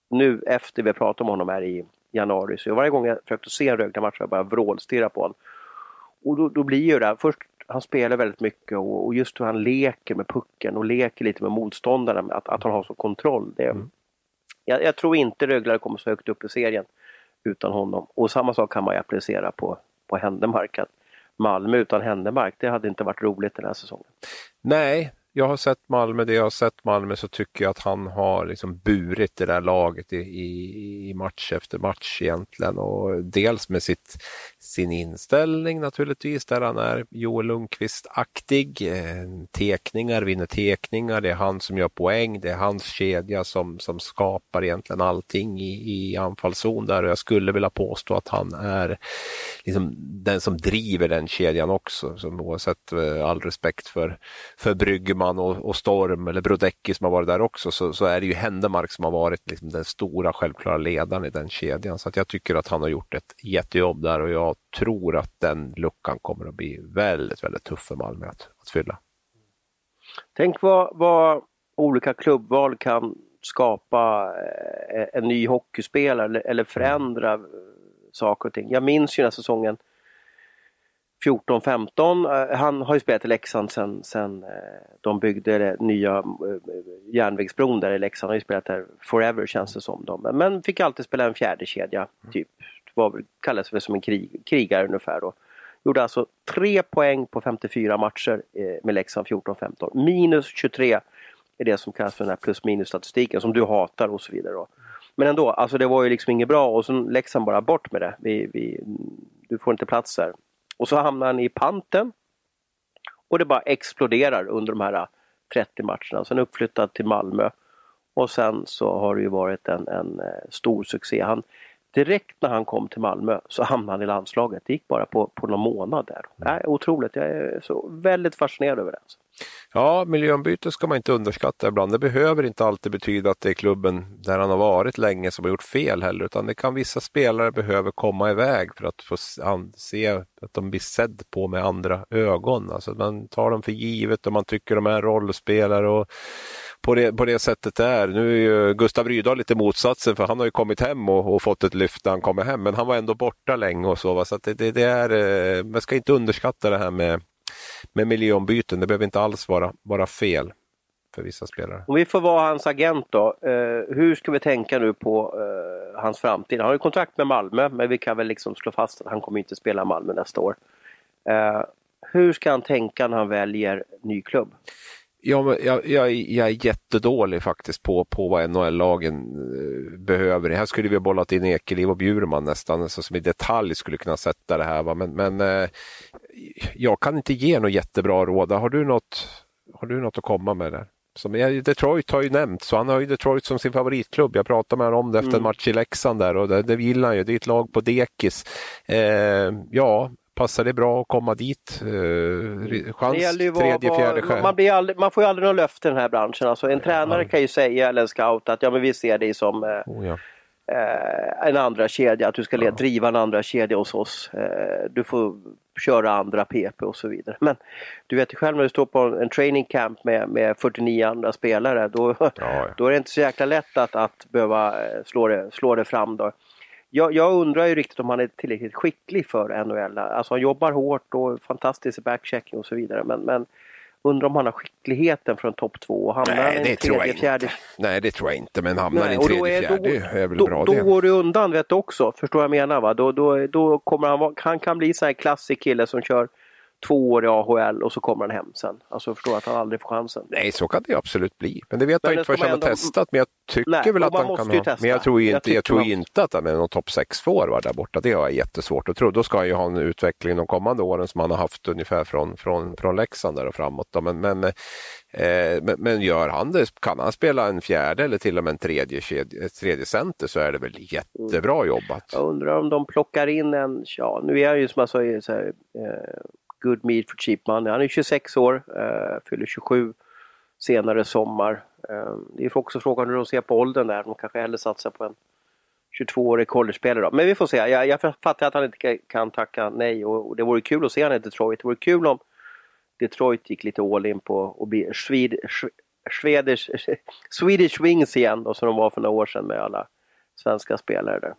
B: nu efter vi pratat om honom här i januari så varje gång jag försökt se en Rögle-match har jag bara vrålstirrat på honom. Och då, då blir ju det här, först han spelar väldigt mycket och, och just hur han leker med pucken och leker lite med motståndarna, att, att han har så kontroll. Det, jag, jag tror inte Rögle kommer så högt upp i serien utan honom. Och samma sak kan man ju applicera på, på Händemark. Malmö utan Händemark, det hade inte varit roligt den här säsongen.
C: Nej, jag har sett Malmö, det jag har sett Malmö så tycker jag att han har liksom burit det där laget i, i, i match efter match egentligen och dels med sitt, sin inställning naturligtvis där han är Joel Lundqvist-aktig. Eh, tekningar, vinner tekningar, det är han som gör poäng, det är hans kedja som, som skapar egentligen allting i, i anfallszon där och jag skulle vilja påstå att han är liksom den som driver den kedjan också. Som oavsett eh, all respekt för, för Bergman och, och Storm eller Brodecki som har varit där också så, så är det ju Händemark som har varit liksom den stora självklara ledaren i den kedjan. Så att jag tycker att han har gjort ett jättejobb där och jag tror att den luckan kommer att bli väldigt, väldigt tuff för Malmö att, att fylla.
B: Tänk vad, vad olika klubbval kan skapa eh, en ny hockeyspelare eller, förändra mm. saker och ting. Jag minns ju den här säsongen 14-15. Eh, Han har ju spelat i Leksand sen, sen eh, de byggde det nya eh, järnvägsbron där i Leksand. Han har ju spelat där forever känns det som. Dem. Men fick alltid spela en fjärde kedja typ. Var, kallades väl som en krig, krigare ungefär då. Gjorde alltså tre poäng på 54 matcher med Leksand 14-15. Minus 23 är det som kallas för den här plus minus statistiken som du hatar och så vidare. Då. Men ändå, alltså det var ju liksom inget bra och så Leksand bara bort med det. Vi, vi, du får inte plats där. Och så hamnar han i panten. Och det bara exploderar under de här 30 matcherna. Sen uppflyttad till Malmö. Och sen så har det ju varit en, en eh, stor succé. Han, direkt när han kom till Malmö så hamnade han i landslaget. Det gick bara på, på någon månad där. Nej, otroligt, jag är så väldigt fascinerad över det.
C: Ja, miljöombyte ska man inte underskatta ibland. Det behöver inte alltid betyda att det är klubben där han har varit länge som har gjort fel heller, utan det kan vissa spelare behöver komma iväg för att få se att de blir sedd på med andra ögon. Alltså man tar dem för givet och man tycker de är rollspelare och på det, på det sättet det är. Nu är ju Gustav Rydahl lite motsatsen för han har ju kommit hem och, och fått ett lyft när han kommer hem, men han var ändå borta länge och så. Va? Så att det, det, det är, eh, man ska inte underskatta det här med med miljöombyten. Det behöver inte alls vara, vara fel för vissa spelare.
B: Om vi får vara hans agent då. Eh, hur ska vi tänka nu på eh, hans framtid? Han har ju kontrakt med Malmö men vi kan väl liksom slå fast att han kommer inte spela i Malmö nästa år. Eh, hur ska han tänka när han väljer ny klubb?
C: Ja, men jag, jag, jag är jättedålig faktiskt på, på vad NHL-lagen eh, behöver. Här skulle vi ha bollat in Ekeliv och Bjurman nästan, alltså som i detalj skulle kunna sätta det här. Va? Men, men eh, jag kan inte ge något jättebra råd. Har du något, har du något att komma med där? Som, Detroit har ju nämnt, så han har ju Detroit som sin favoritklubb. Jag pratade med honom om det efter en match i Leksand där och det, det gillar han ju. Det är ett lag på dekis. Eh, ja, passar det bra att komma dit? Eh, chans
B: ju vad-
C: tredje, fjärde chans.
B: man, blir aldrig, man får ju aldrig några löften i den här branschen. Alltså, en tränare kan ju säga, eller en scout, att ja, men vi ser dig som eh,
C: Oh, ja.
B: eh, en andra kedja, att du ska leda, driva en andra kedja hos oss. Eh, du får köra andra PP och så vidare. Men du vet ju själv när du står på en training camp med, med 49 andra spelare, då,
C: ja.
B: då är det inte så jäkla lätt att, att behöva eh, slå det, slå det fram. Då. Jag, jag undrar ju riktigt om han är tillräckligt skicklig för NHL. Alltså han jobbar hårt och fantastisk i backchecking och så vidare. Men, men undrar om han har skickligheten från topp två och hamnar
C: Nej, det
B: en
C: tror jag
B: tredje, fjärde...
C: inte. Nej, det tror jag inte, men hamnar
B: Nej,
C: i en
B: då
C: tredje,
B: är- då-
C: fjärde är väl
B: Då,
C: bra
B: då
C: det.
B: går det undan vet du också, förstår jag vad jag menar va? Då, då, då kommer han, han kan bli så här klassisk kille som kör två år i AHL och så kommer han hem sen. Alltså förstår att han aldrig får chansen.
C: Nej, så kan det absolut bli. Men det vet
B: Men
C: jag inte förrän jag har testat. Men jag tycker
B: Nej,
C: väl att han kan ha. Men jag tror,
B: Jag
C: inte, jag
B: tycker
C: tror
B: man-
C: inte att han är någon topp 6 forward där borta. Det har jag jättesvårt att tro. Då ska han ju ha en utveckling de kommande åren som han har haft ungefär från, från, från Leksand där och framåt. Då. Men, men, eh, men, men gör han det, kan han spela en fjärde eller till och med en tredje, ett tredje center så är det väl jättebra jobbat.
B: Jag undrar om de plockar in en, ja nu är han ju som jag sa eh, good meat for cheap money. Han är 26 år, eh, fyller 27 senare sommar. Eh, det är också frågan hur de ser på åldern där. De kanske hellre satsar på en 22-årig college-spelare då. Men vi får se. Jag, jag fattar att han inte kan tacka nej och, och det vore kul att se honom i Detroit. Det vore kul om Detroit gick lite all in på att bli Swed, Swedish, Swedish Wings igen då som de var för några år sedan med alla svenska spelare där.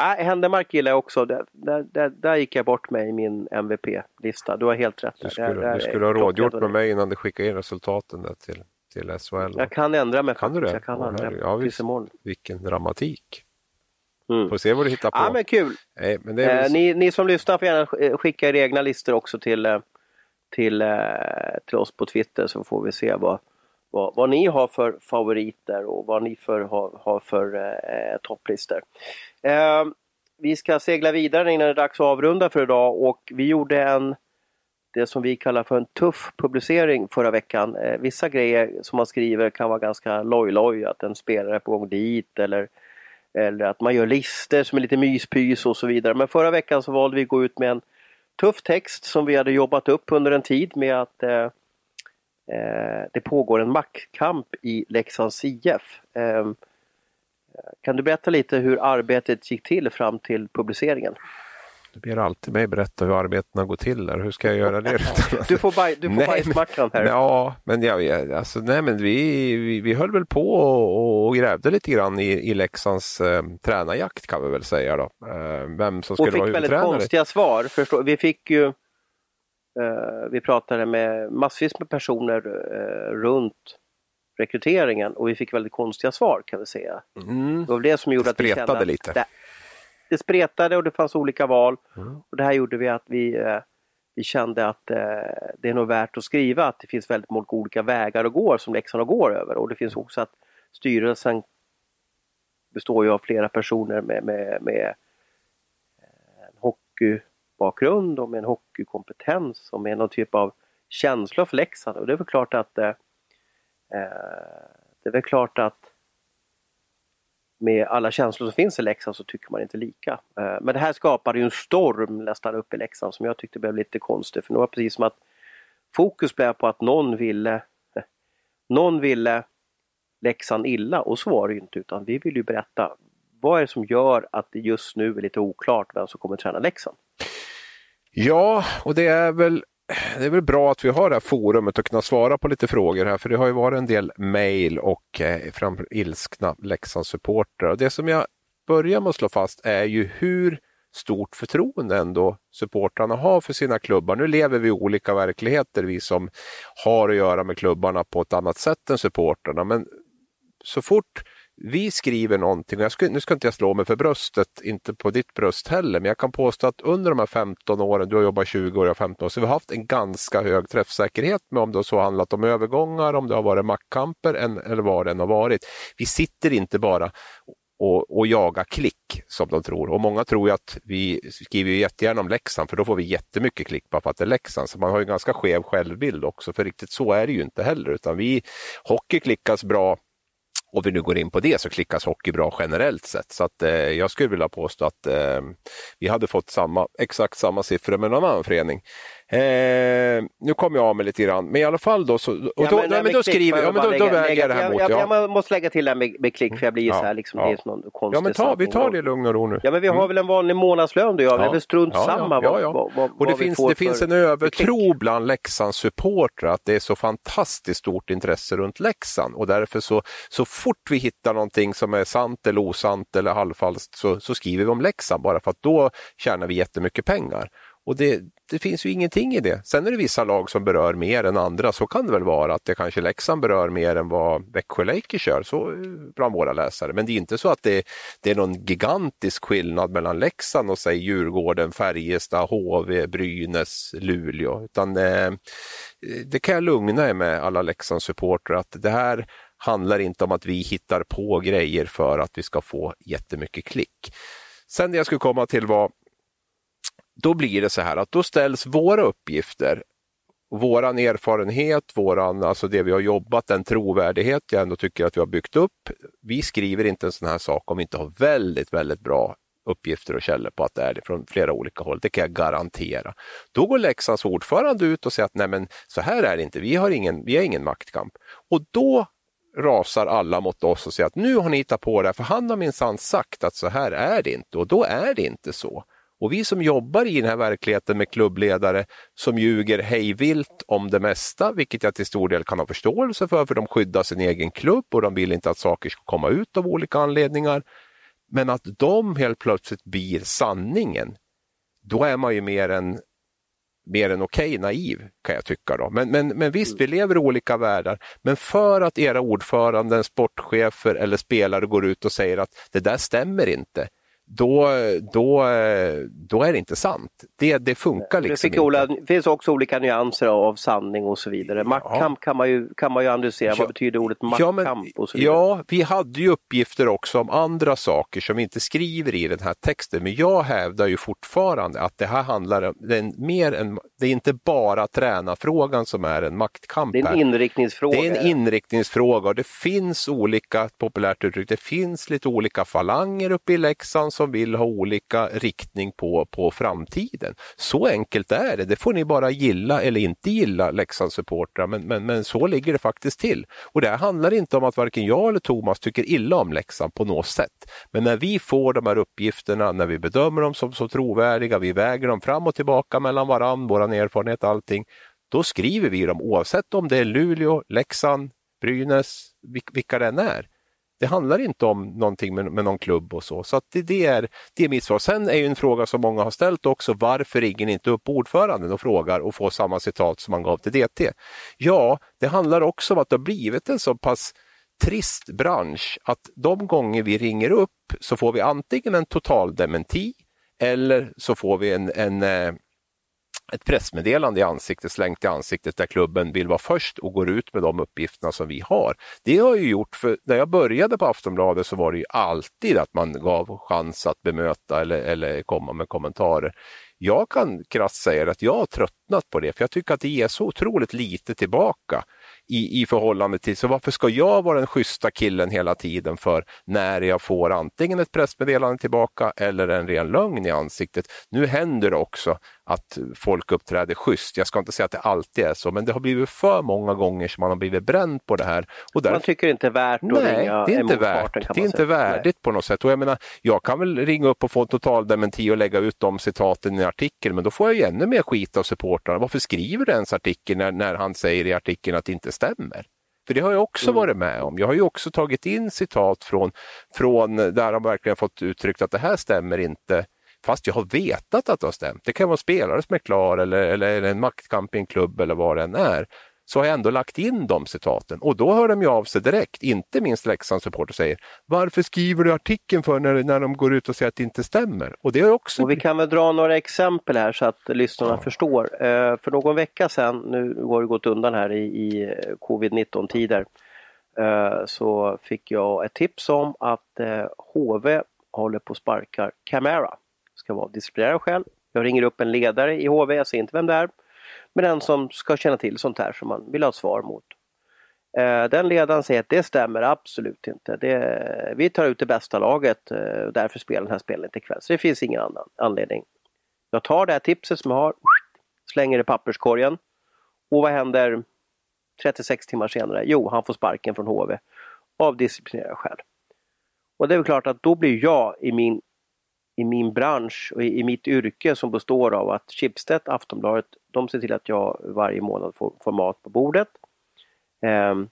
B: Nej, Händemark gillar jag också. Där, där, där, där gick jag bort mig i min MVP-lista. Du har helt rätt.
C: Du skulle,
B: där
C: du skulle ha rådgjort med mig innan du skickade in resultaten där till, till SHL.
B: Jag kan ändra mig
C: Kan du
B: faktiskt.
C: det?
B: Jag kan ändra mig
C: ja,
B: tills imorgon.
C: Vilken dramatik.
B: Mm.
C: Får se vad du hittar på.
B: Ja, men kul!
C: Nej, men är väl
B: Eh, ni, ni som lyssnar får gärna sk- skicka era egna listor också till, eh, till, eh, till oss på Twitter så får vi se vad, vad, vad ni har för favoriter och vad ni för, har, har för eh, topplistor. Eh, vi ska segla vidare innan det är dags att avrunda för idag och vi gjorde en det som vi kallar för en tuff publicering förra veckan. Eh, vissa grejer som man skriver kan vara ganska loj-loj, att en spelare är på gång dit eller eller att man gör lister som är lite myspys och så vidare. Men förra veckan så valde vi att gå ut med en tuff text som vi hade jobbat upp under en tid med att eh, det pågår en maktkamp i Leksands IF. Eh, kan du berätta lite hur arbetet gick till fram till publiceringen?
C: Du ber alltid mig berätta hur arbetena går till där. Hur ska jag göra det? [LAUGHS]
B: Du får, baj, du får
C: Nej,
B: bajsmackan här.
C: Ja, men ja, vi- alltså, nej, men vi, vi, vi höll väl på och, och grävde lite grann i, i Leksands eh, tränarjakt kan vi väl säga då. Eh, vem som
B: och
C: skulle
B: fick
C: vara
B: väldigt
C: huvudtränare.
B: konstiga svar. Förstår, vi fick ju eh, Vi pratade med massvis med personer eh, runt rekryteringen och vi fick väldigt konstiga svar kan vi säga.
C: Mm.
B: Det var det som gjorde att vi
C: Spretade
B: kände att
C: lite.
B: Det, det spretade och det fanns olika val.
C: Mm.
B: Och det här gjorde vi att vi, eh, vi kände att eh, det är nog värt att skriva att det finns väldigt många olika vägar att gå som Leksand går över och det finns också att styrelsen består ju av flera personer med, med, med eh, fotbollsbakgrund och med en hockeykompetens och med någon typ av känsla för Leksand och det är väl klart att eh, eh, det är väl klart att med alla känslor som finns i Leksand så tycker man inte lika. Eh, Men det här skapade ju en storm nästan upp i Leksand som jag tyckte blev lite konstig. För det var precis som att fokus blev på att någon ville [LAUGHS] någon ville Leksand illa och så var det ju inte utan vi vill ju berätta vad är det som gör att det just nu är lite oklart vem som kommer träna Leksand.
C: Ja, och det är väl det är väl bra att vi har det här forumet och kunna svara på lite frågor här för det har ju varit en del mejl och eh, framför ilskna Leksandssupportrar. Det som jag börjar med att slå fast är ju hur stort förtroende ändå supportrarna har för sina klubbar. Nu lever vi i olika verkligheter, vi som har att göra med klubbarna på ett annat sätt än supportrarna. Men så fort vi skriver någonting, och jag ska, nu ska inte jag slå mig för bröstet, inte på ditt bröst heller, men jag kan påstå att under de här 15 åren, du har jobbat 20 år, jag har 15 år, så vi har haft en ganska hög träffsäkerhet med om det har så handlat om övergångar, om det har varit maktkamper eller vad det än har varit. Vi sitter inte bara och, och jaga klick som de tror. Och många tror ju att vi skriver ju jättegärna om Leksand för då får vi jättemycket klick bara för att det är Leksand. Så man har ju en ganska skev självbild också för riktigt så är det ju inte heller utan vi, hockey klickas bra och vi nu går in på det så klickas hockey bra generellt sett. Så att, eh, jag skulle vilja påstå att eh, vi hade fått samma, exakt samma siffror med någon annan förening. Eh, nu kom jag av mig lite grann, men i alla fall då, så, och då,
B: Ja, men det
C: ja,
B: här
C: men då skriver ja, men då, då
B: lägga-
C: väger jag det här mot.
B: jag,
C: ja.
B: jag måste lägga till det här med, med klick för jag blir
C: Ja,
B: så här liksom,
C: ja.
B: det är någon konstig
C: Ja men ta, vi tar det i lugn och ro nu.
B: Ja men vi har väl en vanlig månadslön du och jag, det är väl strunt
C: ja,
B: samma
C: ja,
B: vad, vad, vad,
C: Och det finns, det finns en övertro
B: klick.
C: bland Leksands supportrar att det är så fantastiskt stort intresse runt Leksand och därför så, så fort vi hittar någonting som är sant eller osant eller halvfalskt så, så skriver vi om Leksand bara för att då tjänar vi jättemycket pengar. Och det, det finns ju ingenting i det. Sen är det vissa lag som berör mer än andra, så kan det väl vara att det kanske Leksand berör mer än vad Växjö Lakers gör. så eh, bland våra läsare. Men det är inte så att det, det är någon gigantisk skillnad mellan Leksand och säg Djurgården, Färjestad, HV, Brynäs, Luleå. Utan eh, det kan jag lugna er med alla Leksandssupportrar att det här handlar inte om att vi hittar på grejer för att vi ska få jättemycket klick. Sen det jag skulle komma till var, då blir det så här att då ställs våra uppgifter, våran erfarenhet, våran, alltså det vi har jobbat, den trovärdighet jag ändå tycker att vi har byggt upp. Vi skriver inte en sån här sak om vi inte har väldigt, väldigt bra uppgifter och källor på att det är det från flera olika håll. Det kan jag garantera. Då går Leksands ordförande ut och säger att nej men så här är det inte, vi har ingen, vi har ingen maktkamp. Och då rasar alla mot oss och säger att nu har ni hittat på det, här, för han har minsann sagt att så här är det inte och då är det inte så. Och vi som jobbar i den här verkligheten med klubbledare som ljuger hejvilt om det mesta, vilket jag till stor del kan ha förståelse för, för de skyddar sin egen klubb och de vill inte att saker ska komma ut av olika anledningar. Men att de helt plötsligt blir sanningen, då är man ju mer än mer än okej okay, naiv kan jag tycka. Då. Men, men, men visst, vi lever i olika världar. Men för att era ordföranden, sportchefer eller spelare går ut och säger att det där stämmer inte, då, då, då är det inte sant. Det, det funkar liksom
B: det Ola, inte. Det finns också olika nyanser av sanning och så vidare. Maktkamp ja. kan, man ju, kan man ju analysera, ja. vad betyder ordet maktkamp? Ja, men, och så vidare.
C: ja, vi hade ju uppgifter också om andra saker som vi inte skriver i den här texten, men jag hävdar ju fortfarande att det här handlar om, det är, mer en, det är inte bara tränarfrågan som är en maktkamp.
B: Det är en inriktningsfråga.
C: Det är en inriktningsfråga och det finns olika, populärt uttryck, det finns lite olika falanger uppe i Leksand som vill ha olika riktning på, på framtiden. Så enkelt är det. Det får ni bara gilla eller inte gilla Leksandssupportrar, men, men, men så ligger det faktiskt till. Och det här handlar inte om att varken jag eller Thomas tycker illa om Leksand på något sätt. Men när vi får de här uppgifterna, när vi bedömer dem som så trovärdiga, vi väger dem fram och tillbaka mellan varann, våran erfarenhet, allting, då skriver vi dem oavsett om det är Luleå, Leksand, Brynäs, vilka det än är. Det handlar inte om någonting med, med någon klubb och så. Så att det, det, är, det är mitt svar. Sen är ju en fråga som många har ställt också, varför ringer ni inte upp ordföranden och frågar och får samma citat som man gav till DT? Ja, det handlar också om att det har blivit en så pass trist bransch att de gånger vi ringer upp så får vi antingen en total dementi eller så får vi en, en eh, ett pressmeddelande i ansiktet, slängt i ansiktet där klubben vill vara först och går ut med de uppgifterna som vi har. Det har jag gjort, för när jag började på Aftonbladet så var det ju alltid att man gav chans att bemöta eller, eller komma med kommentarer. Jag kan krasst säga att jag har tröttnat på det, för jag tycker att det ger så otroligt lite tillbaka i, i förhållande till, så varför ska jag vara den schyssta killen hela tiden för när jag får antingen ett pressmeddelande tillbaka eller en ren lögn i ansiktet. Nu händer det också att folk uppträder schysst. Jag ska inte säga att det alltid är så, men det har blivit för många gånger som man har blivit bränd på det här.
B: Och där... Man tycker det inte är värt att
C: Nej,
B: ringa
C: det är inte värt. Det är inte värdigt Nej. på något sätt. Och jag, menar, jag kan väl ringa upp och få en total dementi och lägga ut de citaten i en artikel, men då får jag ju ännu mer skit av supportrarna. Varför skriver du ens artikel när, när han säger i artikeln att det inte stämmer? För det har jag också mm. varit med om. Jag har ju också tagit in citat från, från där han verkligen fått uttryckt att det här stämmer inte fast jag har vetat att det har stämt. Det kan vara en spelare som är klar eller, eller en maktkamp i en klubb eller vad det än är. Så har jag ändå lagt in de citaten och då hör de ju av sig direkt, inte minst Leksands supporter säger Varför skriver du artikeln för när, när de går ut och säger att det inte stämmer?
B: Och, det är också... och Vi kan väl dra några exempel här så att lyssnarna ja. förstår. Eh, för någon vecka sedan, nu har det gått undan här i, i covid-19 tider, eh, så fick jag ett tips om att eh, HV håller på att sparka Camara ska vara av disciplinära skäl. Jag ringer upp en ledare i HV, jag ser inte vem det är. Men den som ska känna till sånt här som man vill ha svar mot. Eh, den ledaren säger att det stämmer absolut inte. Det, vi tar ut det bästa laget eh, och därför spelar den här spelet ikväll. Så det finns ingen annan anledning. Jag tar det här tipset som jag har, slänger i papperskorgen. Och vad händer 36 timmar senare? Jo, han får sparken från HV av disciplinära skäl. Och det är väl klart att då blir jag i min i min bransch och i, mitt yrke som består av att Schibsted, Aftonbladet, de ser till att jag varje månad får, får mat på bordet. Um,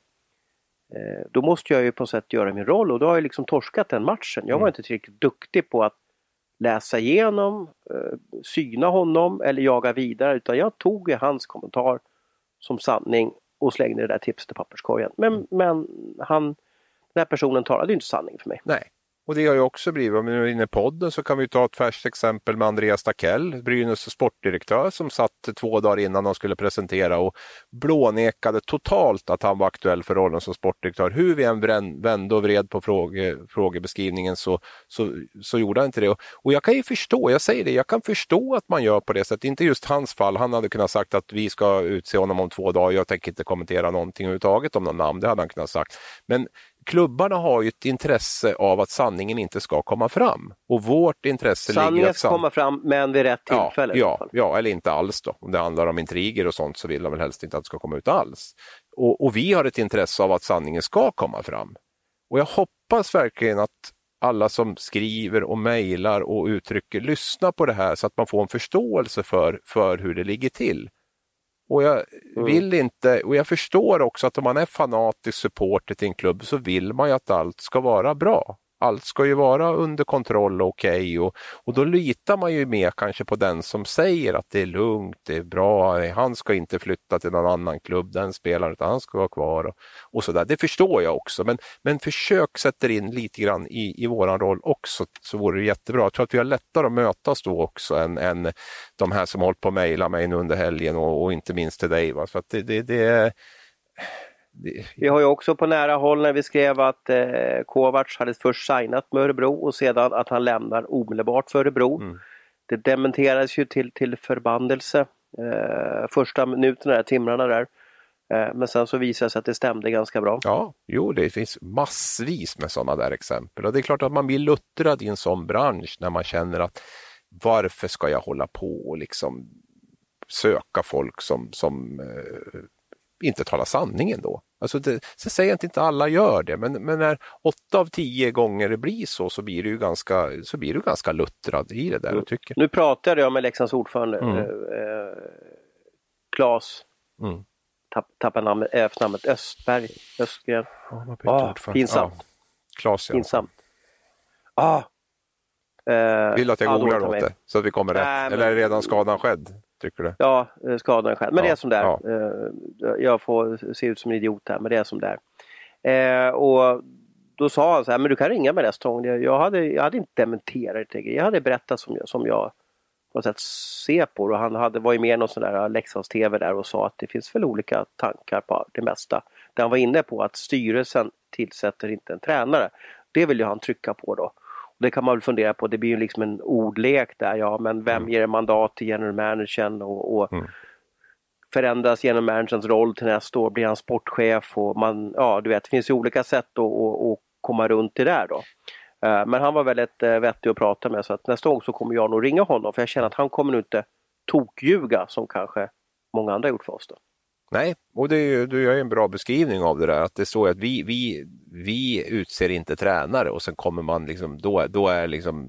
B: då måste jag ju på något sätt göra min roll och då har jag liksom torskat den matchen. Jag var mm. inte tillräckligt duktig på att läsa igenom, eh, syna honom eller jaga vidare utan jag tog hans kommentar som sanning och slängde det där tipset i papperskorgen. Men, men han, den här personen talade ju inte sanning för mig.
C: Nej, och det har ju också blivit, om vi nu är inne i podden så kan vi ta ett färskt exempel med Andreas Dackell, Brynäs sportdirektör som satt två dagar innan de skulle presentera och blånekade totalt att han var aktuell för rollen som sportdirektör. Hur vi än vände och vred på fråge, frågebeskrivningen så, så, så gjorde han inte det. Och, och jag kan ju förstå, jag säger det, jag kan förstå att man gör på det sättet. Inte just hans fall, han hade kunnat sagt att vi ska utse honom om två dagar, jag tänker inte kommentera någonting överhuvudtaget om någon namn, det hade han kunnat sagt. Men klubbarna har ju ett intresse av att sanningen inte ska komma fram. Och vårt intresse
B: sanningen
C: ligger
B: att... ska komma fram, men vid rätt tillfälle.
C: Ja, ja, ja, eller inte alls då. Om det handlar om intriger och sånt så vill de väl helst inte att det ska komma ut alls. Och, och vi har ett intresse av att sanningen ska komma fram. Och jag hoppas verkligen att alla som skriver och mejlar och uttrycker lyssnar på det här så att man får en förståelse för, för hur det ligger till. Och jag mm. vill inte, och jag förstår också att om man är fanatisk supporter till en klubb så vill man ju att allt ska vara bra allt ska ju vara under kontroll och okej okay och, och då litar man ju mer kanske på den som säger att det är lugnt, det är bra, han ska inte flytta till någon annan klubb, den spelaren, utan han ska vara kvar och, och sådär. Det förstår jag också, men, men försök sätta in lite grann i, i våran roll också så vore det jättebra. Jag tror att vi har lättare att mötas då också än, än de här som hållit på att mejla mig nu under helgen och, och, inte minst till dig. Va? Så att det, det, det
B: vi har ju också på nära håll när vi skrev att eh, Kovacs hade först signat med Örebro och sedan att han lämnar omedelbart för Örebro. Mm. Det dementerades ju till, till förbandelse eh, första minuterna, där, timmarna där. Eh, men sen så visade det sig att det stämde ganska bra.
C: Ja, jo det finns massvis med sådana där exempel och det är klart att man blir luttrad i en sån bransch när man känner att varför ska jag hålla på och liksom söka folk som, som eh, inte talar sanningen då. Alltså det, så säger jag att inte alla gör det, men, men när åtta av tio gånger det blir så, så blir du ganska, så blir du ganska luttrad i det där. Mm. Tycker.
B: Nu pratade jag med Leksands ordförande mm. eh, Claes, mm. tapp, tappade namnet, efternamnet Östberg, Östgren. Ja, ah, pinsamt. Ja.
C: Claes, ja.
B: Pinsamt. Ah,
C: eh, Vill att jag googlar åt det så att vi kommer rätt? Äh, Eller är redan skadan skedd? Tycker du?
B: Ja, eh, skadan själv. Men ja, det är som det är. Ja. Eh, jag får se ut som en idiot här, men det är som det är. Eh, och då sa han så här, men du kan ringa mig nästa gång. Jag hade, jag hade inte dementerat det. Jag hade berättat som jag, som jag på något sätt ser på det. Och han hade, var ju med i någon sån där Leksands-TV där och sa att det finns väl olika tankar på det mesta. Där han var inne på att styrelsen tillsätter inte en tränare. Det vill ju han trycka på då. Det kan man väl fundera på, det blir ju liksom en ordlek där, ja men vem mm. ger mandat till general managern och, och mm. förändras general managerns roll till nästa år, blir han sportchef och man, ja du vet, det finns ju olika sätt att, komma runt det där då. Eh, men han var väldigt eh, vettig att prata med så att nästa gång så kommer jag nog ringa honom för jag känner att han kommer nog inte tokljuga som kanske många andra gjort för oss. Då.
C: Nej, och det är ju, du gör en bra beskrivning av det där att det står att vi, vi, vi utser inte tränare och sen kommer man liksom, då, då är liksom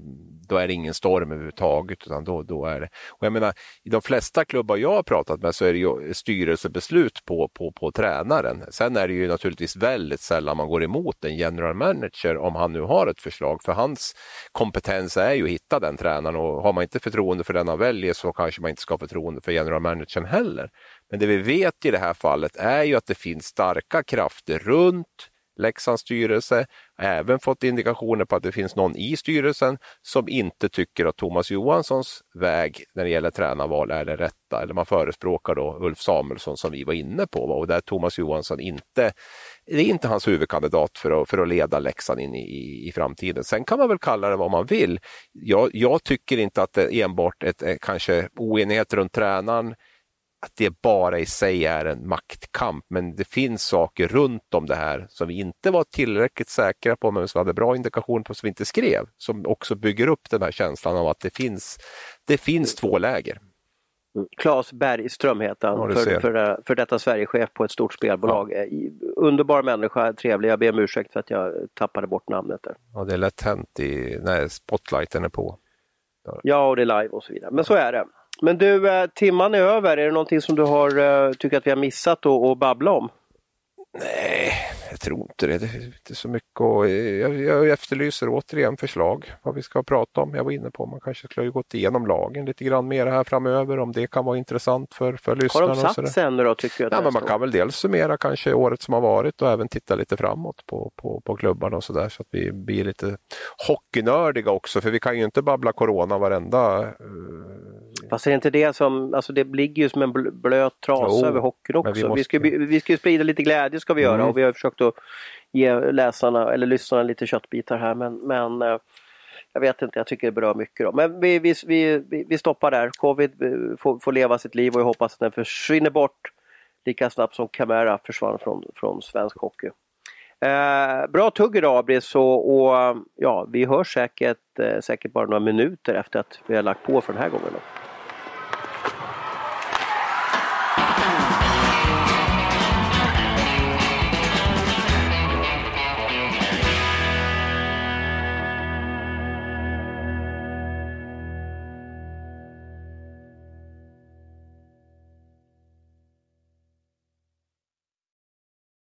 C: då är det ingen storm överhuvudtaget. Utan då, då är det. Och jag menar, I de flesta klubbar jag har pratat med så är det ju styrelsebeslut på, på, på tränaren. Sen är det ju naturligtvis väldigt sällan man går emot en general manager om han nu har ett förslag. För hans kompetens är ju att hitta den tränaren och har man inte förtroende för den han väljer så kanske man inte ska ha förtroende för general managern heller. Men det vi vet i det här fallet är ju att det finns starka krafter runt Leksands styrelse, även fått indikationer på att det finns någon i styrelsen som inte tycker att Thomas Johanssons väg när det gäller tränarval är den rätta. Eller man förespråkar då Ulf Samuelsson som vi var inne på och där Thomas Johansson inte, det är inte hans huvudkandidat för att, för att leda Leksand in i, i framtiden. Sen kan man väl kalla det vad man vill. Jag, jag tycker inte att det enbart är ett, kanske oenighet runt tränaren att det bara i sig är en maktkamp, men det finns saker runt om det här som vi inte var tillräckligt säkra på, men som vi hade bra indikation på, som vi inte skrev, som också bygger upp den här känslan av att det finns, det finns två läger.
B: Claes Bergström heter han, ja, för, för, för detta Sverigechef på ett stort spelbolag. Ja. Underbar människa, trevlig. Jag ber om ursäkt för att jag tappade bort namnet där.
C: Ja, det är lätt hänt i, när spotlighten är på.
B: Ja, och det är live och så vidare. Men så är det. Men du, eh, timman är över. Är det någonting som du har, eh, tycker att vi har missat att babbla om?
C: Nej, jag tror inte det. Det är inte så mycket och jag, jag efterlyser återigen förslag vad vi ska prata om. Jag var inne på man kanske skulle ha gått igenom lagen lite grann mer här framöver om det kan vara intressant för, för lyssnarna.
B: Har de satt sig ännu då tycker
C: jag? Ja, men man kan väl dels summera kanske året som har varit och även titta lite framåt på, på, på klubbarna och sådär så att vi blir lite hockeynördiga också för vi kan ju inte babbla corona varenda uh...
B: Fast är det inte det som, alltså det ligger ju som en blöt trasa jo, över hockeyn också. Vi, måste... vi, ska, vi ska sprida lite glädje ska vi göra mm. och vi har försökt att ge läsarna eller lyssnarna lite köttbitar här men, men eh, jag vet inte, jag tycker det berör mycket. Då. Men vi, vi, vi, vi stoppar där. Covid eh, får, får leva sitt liv och jag hoppas att den försvinner bort lika snabbt som Camara försvann från, från svensk hockey. Eh, bra tugg idag Abris och, och, ja, vi hörs säkert, eh, säkert bara några minuter efter att vi har lagt på för den här gången. Då.